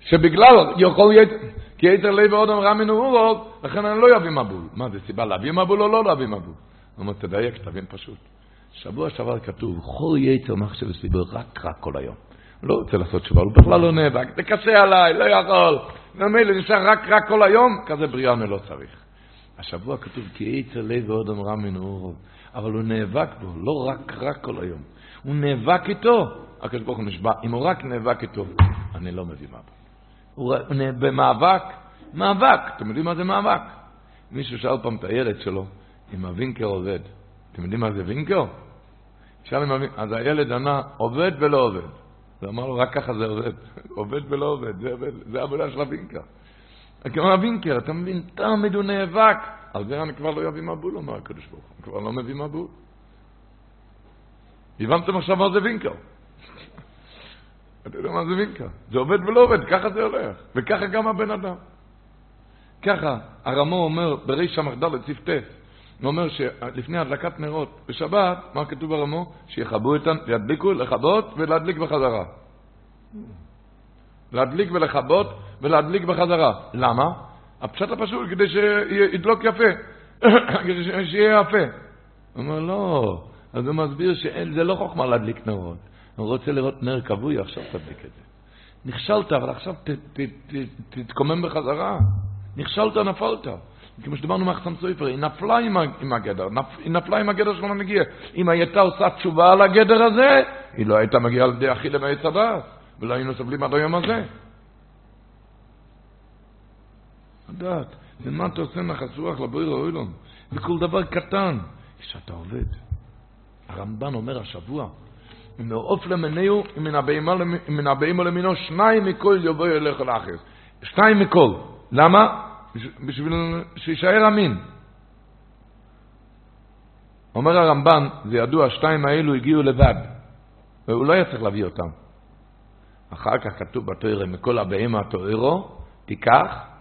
שבגלל יכול יצר... כי יתר לב ועוד אמרה מנעורו, לכן אני לא אביא מבול. מה, זה סיבה להביא מבול או לא להביא מבול? הוא אומר, תדייק, תבין פשוט. שבוע שעבר כתוב, כל יתר מחשב וסביבו רק רק כל היום. לא רוצה לעשות תשובה, הוא בכלל לא נאבק, זה קשה עליי, לא יכול. ומילא נשאר רק רק כל היום, כזה בריאה אני לא צריך. השבוע כתוב, כי יתר לב ועוד אמרה מנעורו, אבל הוא נאבק בו, לא רק רק כל היום. הוא נאבק איתו, הקדוש ברוך הוא נשבע, אם הוא רק נאבק איתו, אני לא מביא מבול. הוא במאבק, מאבק, אתם יודעים מה זה מאבק? מישהו שאל פעם את הילד שלו אם הווינקר עובד. אתם יודעים מה זה וינקר? שאל אם הווינקר, אז הילד ענה, עובד ולא עובד. הוא אמר לו, רק ככה זה עובד. עובד ולא עובד, זה, עובד, זה העבודה של הווינקר. כמו הווינקר, אתה מבין, תמיד הוא נאבק. על זה אני כבר לא אביא מבול, אומר הקדוש ברוך. כבר לא מביא מבול. הבנתם עכשיו מה זה וינקר. אתה יודע מה זה וינקה? זה עובד ולא עובד, ככה זה הולך. וככה גם הבן אדם. ככה, הרמו אומר בריש המחדל סעיף ט', הוא אומר שלפני הדלקת נרות בשבת, מה כתוב ברמו? שיכבו את, ידליקו, לכבות ולהדליק בחזרה. להדליק ולכבות ולהדליק בחזרה. למה? הפשט הפשוט, כדי שידלוק יפה, שיהיה יפה. הוא אומר, לא. אז הוא מסביר שזה לא חוכמה להדליק נרות. הוא רוצה לראות נר כבוי, עכשיו תדליק את זה. נכשלת, אבל עכשיו תתקומם בחזרה. נכשלת, נפלת. כמו שדיברנו מהחסם סופר, היא נפלה עם, הגדר, היא נפלה עם הגדר שלא מגיע. אם הייתה עושה תשובה על הגדר הזה, היא לא הייתה מגיעה על ידי אכילה מעץ הדס, ולא היינו סובלים עד היום הזה. לדעת, ומה אתה עושה נחסוח לבויר האוילון? בכל דבר קטן, כשאתה עובד. הרמב"ן אומר השבוע, מעוף למניהו, מן הבהמה למינו, שניים מכל יבוא ילך לאחר. שניים מכל. למה? בשביל שישאר אמין. אומר הרמב"ן, זה ידוע, השתיים האלו הגיעו לבד, והוא לא היה צריך להביא אותם. אחר כך כתוב בתוירה, מכל הבהמה התוארו, תיקח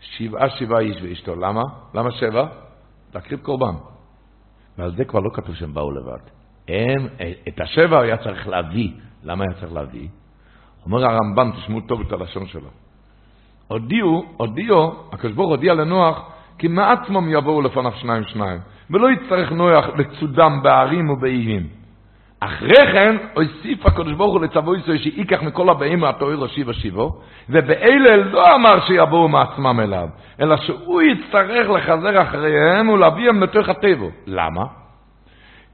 שבעה שבעה איש ואשתו. למה? למה שבע? להקריב קורבן. ועל זה כבר לא כתוב שהם באו לבד. הם, את השבע היה צריך להביא. למה היה צריך להביא? אומר הרמב"ם, תשמעו טוב את הלשון שלו. הודיעו, הודיעו, הקדוש ברוך הודיע לנוח, כי מעצמם יבואו לפניו שניים שניים, ולא יצטרך נוח לצודם בערים ובאיים. אחרי כן, הוסיף הקדוש ברוך הוא לצבו ישראל שייקח מכל הבאים מהתואר שיבה שיבו, ובאלה לא אמר שיבואו מעצמם אליו, אלא שהוא יצטרך לחזר אחריהם ולהביאם לתוך הטבע. למה?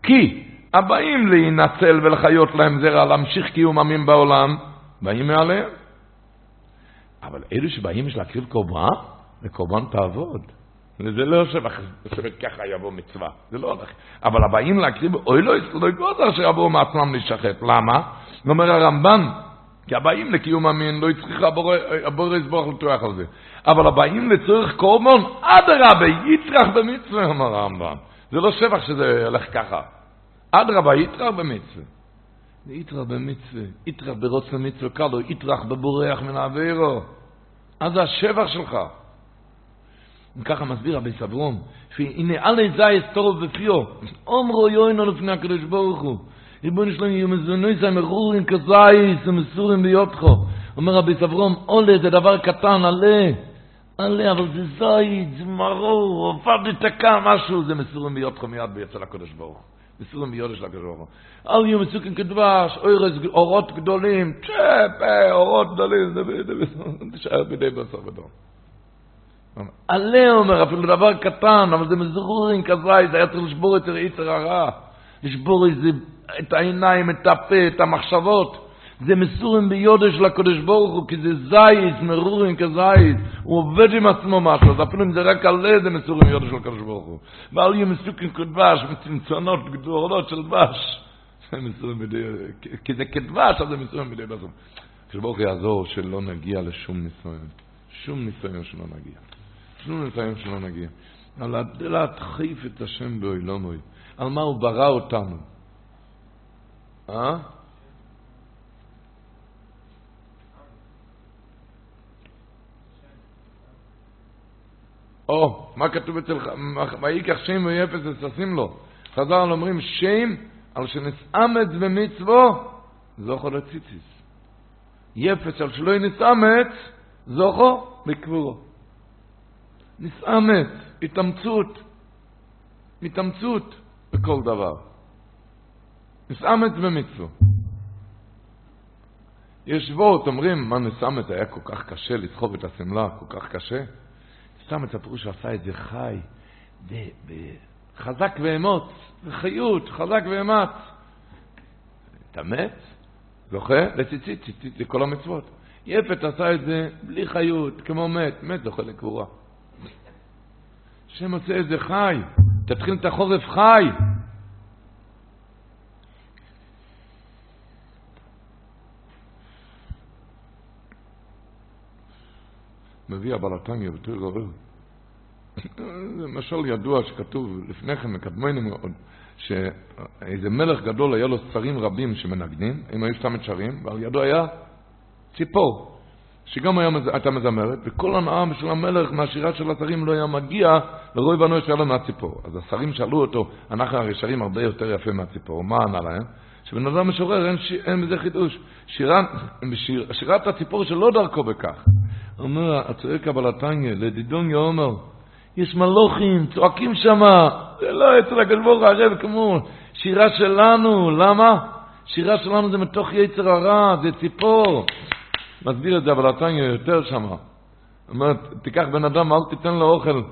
כי הבאים להינצל ולחיות להם זרע, להמשיך קיום עמים בעולם, באים מעליהם. אבל אלו שבאים יש להקריב קורבן, וקורבן תעבוד. זה לא שבח, ככה יבוא מצווה, זה לא הולך. אבל הבאים להקריב, אוי לא, לא גוזר שיבואו מעצמם להישחט. למה? אומר הרמב"ן, כי הבאים לקיום המין לא יצריך הבורא יסבוח לטוח על זה. אבל הבאים לצורך קורבן, אדרבה, יצרח במצווה, אומר הרמב"ן. זה לא שבח שזה הולך ככה. אדרבה, יצרח במצווה. זה יתרח במצווה, יתרח ברוץ למצווה קלו, יתרח בבורח מן האווירו. אז זה השבח שלך. וככה מסביר רבי סברום, שהנה אלה זה אסתור בפיו, אומרו יוינו לפני הקדוש ברוך הוא. ריבונו שלנו יהיו מזונוי זה מרורים כזייס ומסורים ביותכו. אומר רבי סברום, עולה זה דבר קטן, עלה. עלה, אבל זה זית, זה מרור, עובד לתקע משהו, זה מסורים ביותכו מיד ביצא לקדוש ברוך הוא. מסורים ביודש לקדוש ברוך הוא. אל יהיו מסוקים כדבש, אורות גדולים, צ'פ, אורות גדולים, זה תשאר בידי בשר ודום. עלה אומר, אפילו דבר קטן, אבל זה מזרורים כזית, היה צריך לשבור את היצר הרע, לשבור איזה, את העיניים, את הפה, את המחשבות. זה מסורים ביודש לקדוש ברוך הוא, כי זה זית, מרורים כזית, הוא עובד עם עצמו משהו, אז אפילו אם זה רק עלה, זה מסורים ביודש לקדוש ברוך הוא. ואל יהיו מסוקים כדבש, מצנצונות גדולות של דבש. זה מסורים בידי, כי זה כדבש, אז זה מסורים בידי בסוף. הקדוש ברוך יעזור שלא נגיע לשום ניסיון. שום ניסיון שלא נגיע. שום ניסיון שלא נגיע. על להדחיף את השם באוילומוי. על מה הוא ברא אותנו. אה? או, מה כתוב אצל, ויקח שם ויפס וששים לו. חז"ל אומרים שם על שנסאמץ במצוו, זוכו לציציס. יפס על שלא נסאמץ, זוכו בקבורו. נסאמץ, התאמצות, התאמצות בכל דבר. נסאמץ במצוו. יש וורט, אומרים, מה נסאמץ, היה כל כך קשה לסחוב את השמלה, כל כך קשה. את הפירוש עשה את זה חי, חזק ואמוץ, בחיות, חזק ואמץ. התאמץ, זוכה לציצית, ציצית לכל המצוות. יפת עשה את זה בלי חיות, כמו מת, מת זוכה לקבורה. השם עושה את זה חי, תתחיל את החורף חי. מביא הבעל התניא בתור גורר. זה משל ידוע שכתוב לפני כן, מקדמנו מאוד, שאיזה מלך גדול היה לו שרים רבים שמנגנים, הם היו סתם שרים, ועל ידו היה ציפור, שגם היה, הייתה מזמרת, וכל הנאה של המלך מהשירה של השרים לא היה מגיע לרוי בנו לו מהציפור. אז השרים שאלו אותו, אנחנו הרי שרים הרבה יותר יפה מהציפור, מה ענה להם? שבן אדם משורר, אין, ש... אין בזה חידוש. בשיר, שירת הציפור שלא דרכו בכך. אומר, הצועק הבלתניה, לדידוניה אומר, יש מלוכים, צועקים שם, זה לא אצל הוא הרב כמו שירה שלנו, למה? שירה שלנו זה מתוך יצר הרע, זה ציפור. מסביר את זה הבלתניה יותר שם. אומר, תיקח בן אדם, אל תיתן לו אוכל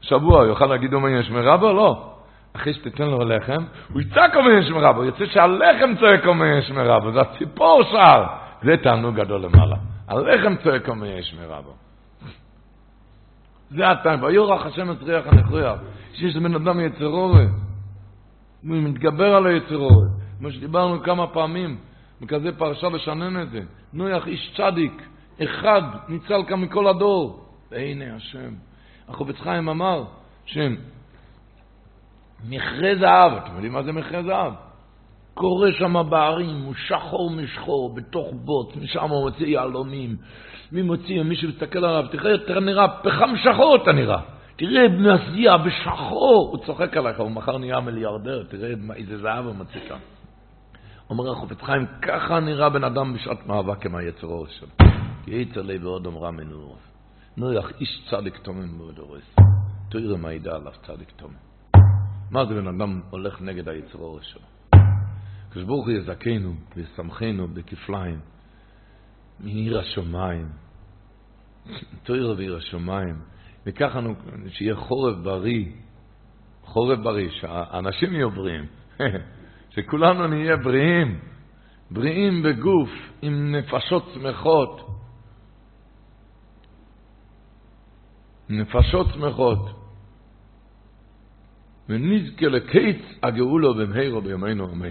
שבוע, יוכל להגיד אומר יש מרבו? לא. אחרי שתיתן לו לחם, הוא יצעק אומר יש מרבו, יוצא שהלחם צועק אומר יש מרבו, זה הציפור שר. זה תענוג גדול למעלה. הלחם צועק אומר יש מרבו. זה הטעם, ויורח השם את ריח הנכריח, שיש לבן אדם יצר אורת, הוא מתגבר על היצר אורת, כמו שדיברנו כמה פעמים, בכזה פרשה לשנן את זה, נויח איש צדיק, אחד ניצל כאן מכל הדור, והנה השם. החובץ חיים אמר שם, מכרה זהב, אתם יודעים מה זה מכרה זהב? קורא שם בערים, הוא שחור משחור, בתוך בוט, משם הוא מוציא יהלומים. מי מוציא, מי שמסתכל עליו, תראה, תראה, נראה, פחם שחור אתה נראה. תראה, מזיע בשחור, הוא צוחק עליך, הוא מחר נהיה מיליארדר, תראה איזה זהב הוא מוציא כאן. אומר החופץ חיים, ככה נראה בן אדם בשעת מאבק עם היצר אור שלו. יצר לי ועוד אמרה מנור. נויח איש צדיק תומם מאוד הורס. תוירה מעידה עליו צדיק תום. מה זה בן אדם הולך נגד היצר אורש שלו? הקדוש ברוך הוא יזכנו וישמחנו בכפליים מעיר השמיים. תוירה ועיר השמיים. וככה שיהיה חורף בריא, חורף בריא, שהאנשים יהיו בריאים, שכולנו נהיה בריאים, בריאים בגוף, עם נפשות שמחות. נפשות שמחות. ונזכה לקיץ הגאולו במהירו בימינו אמן.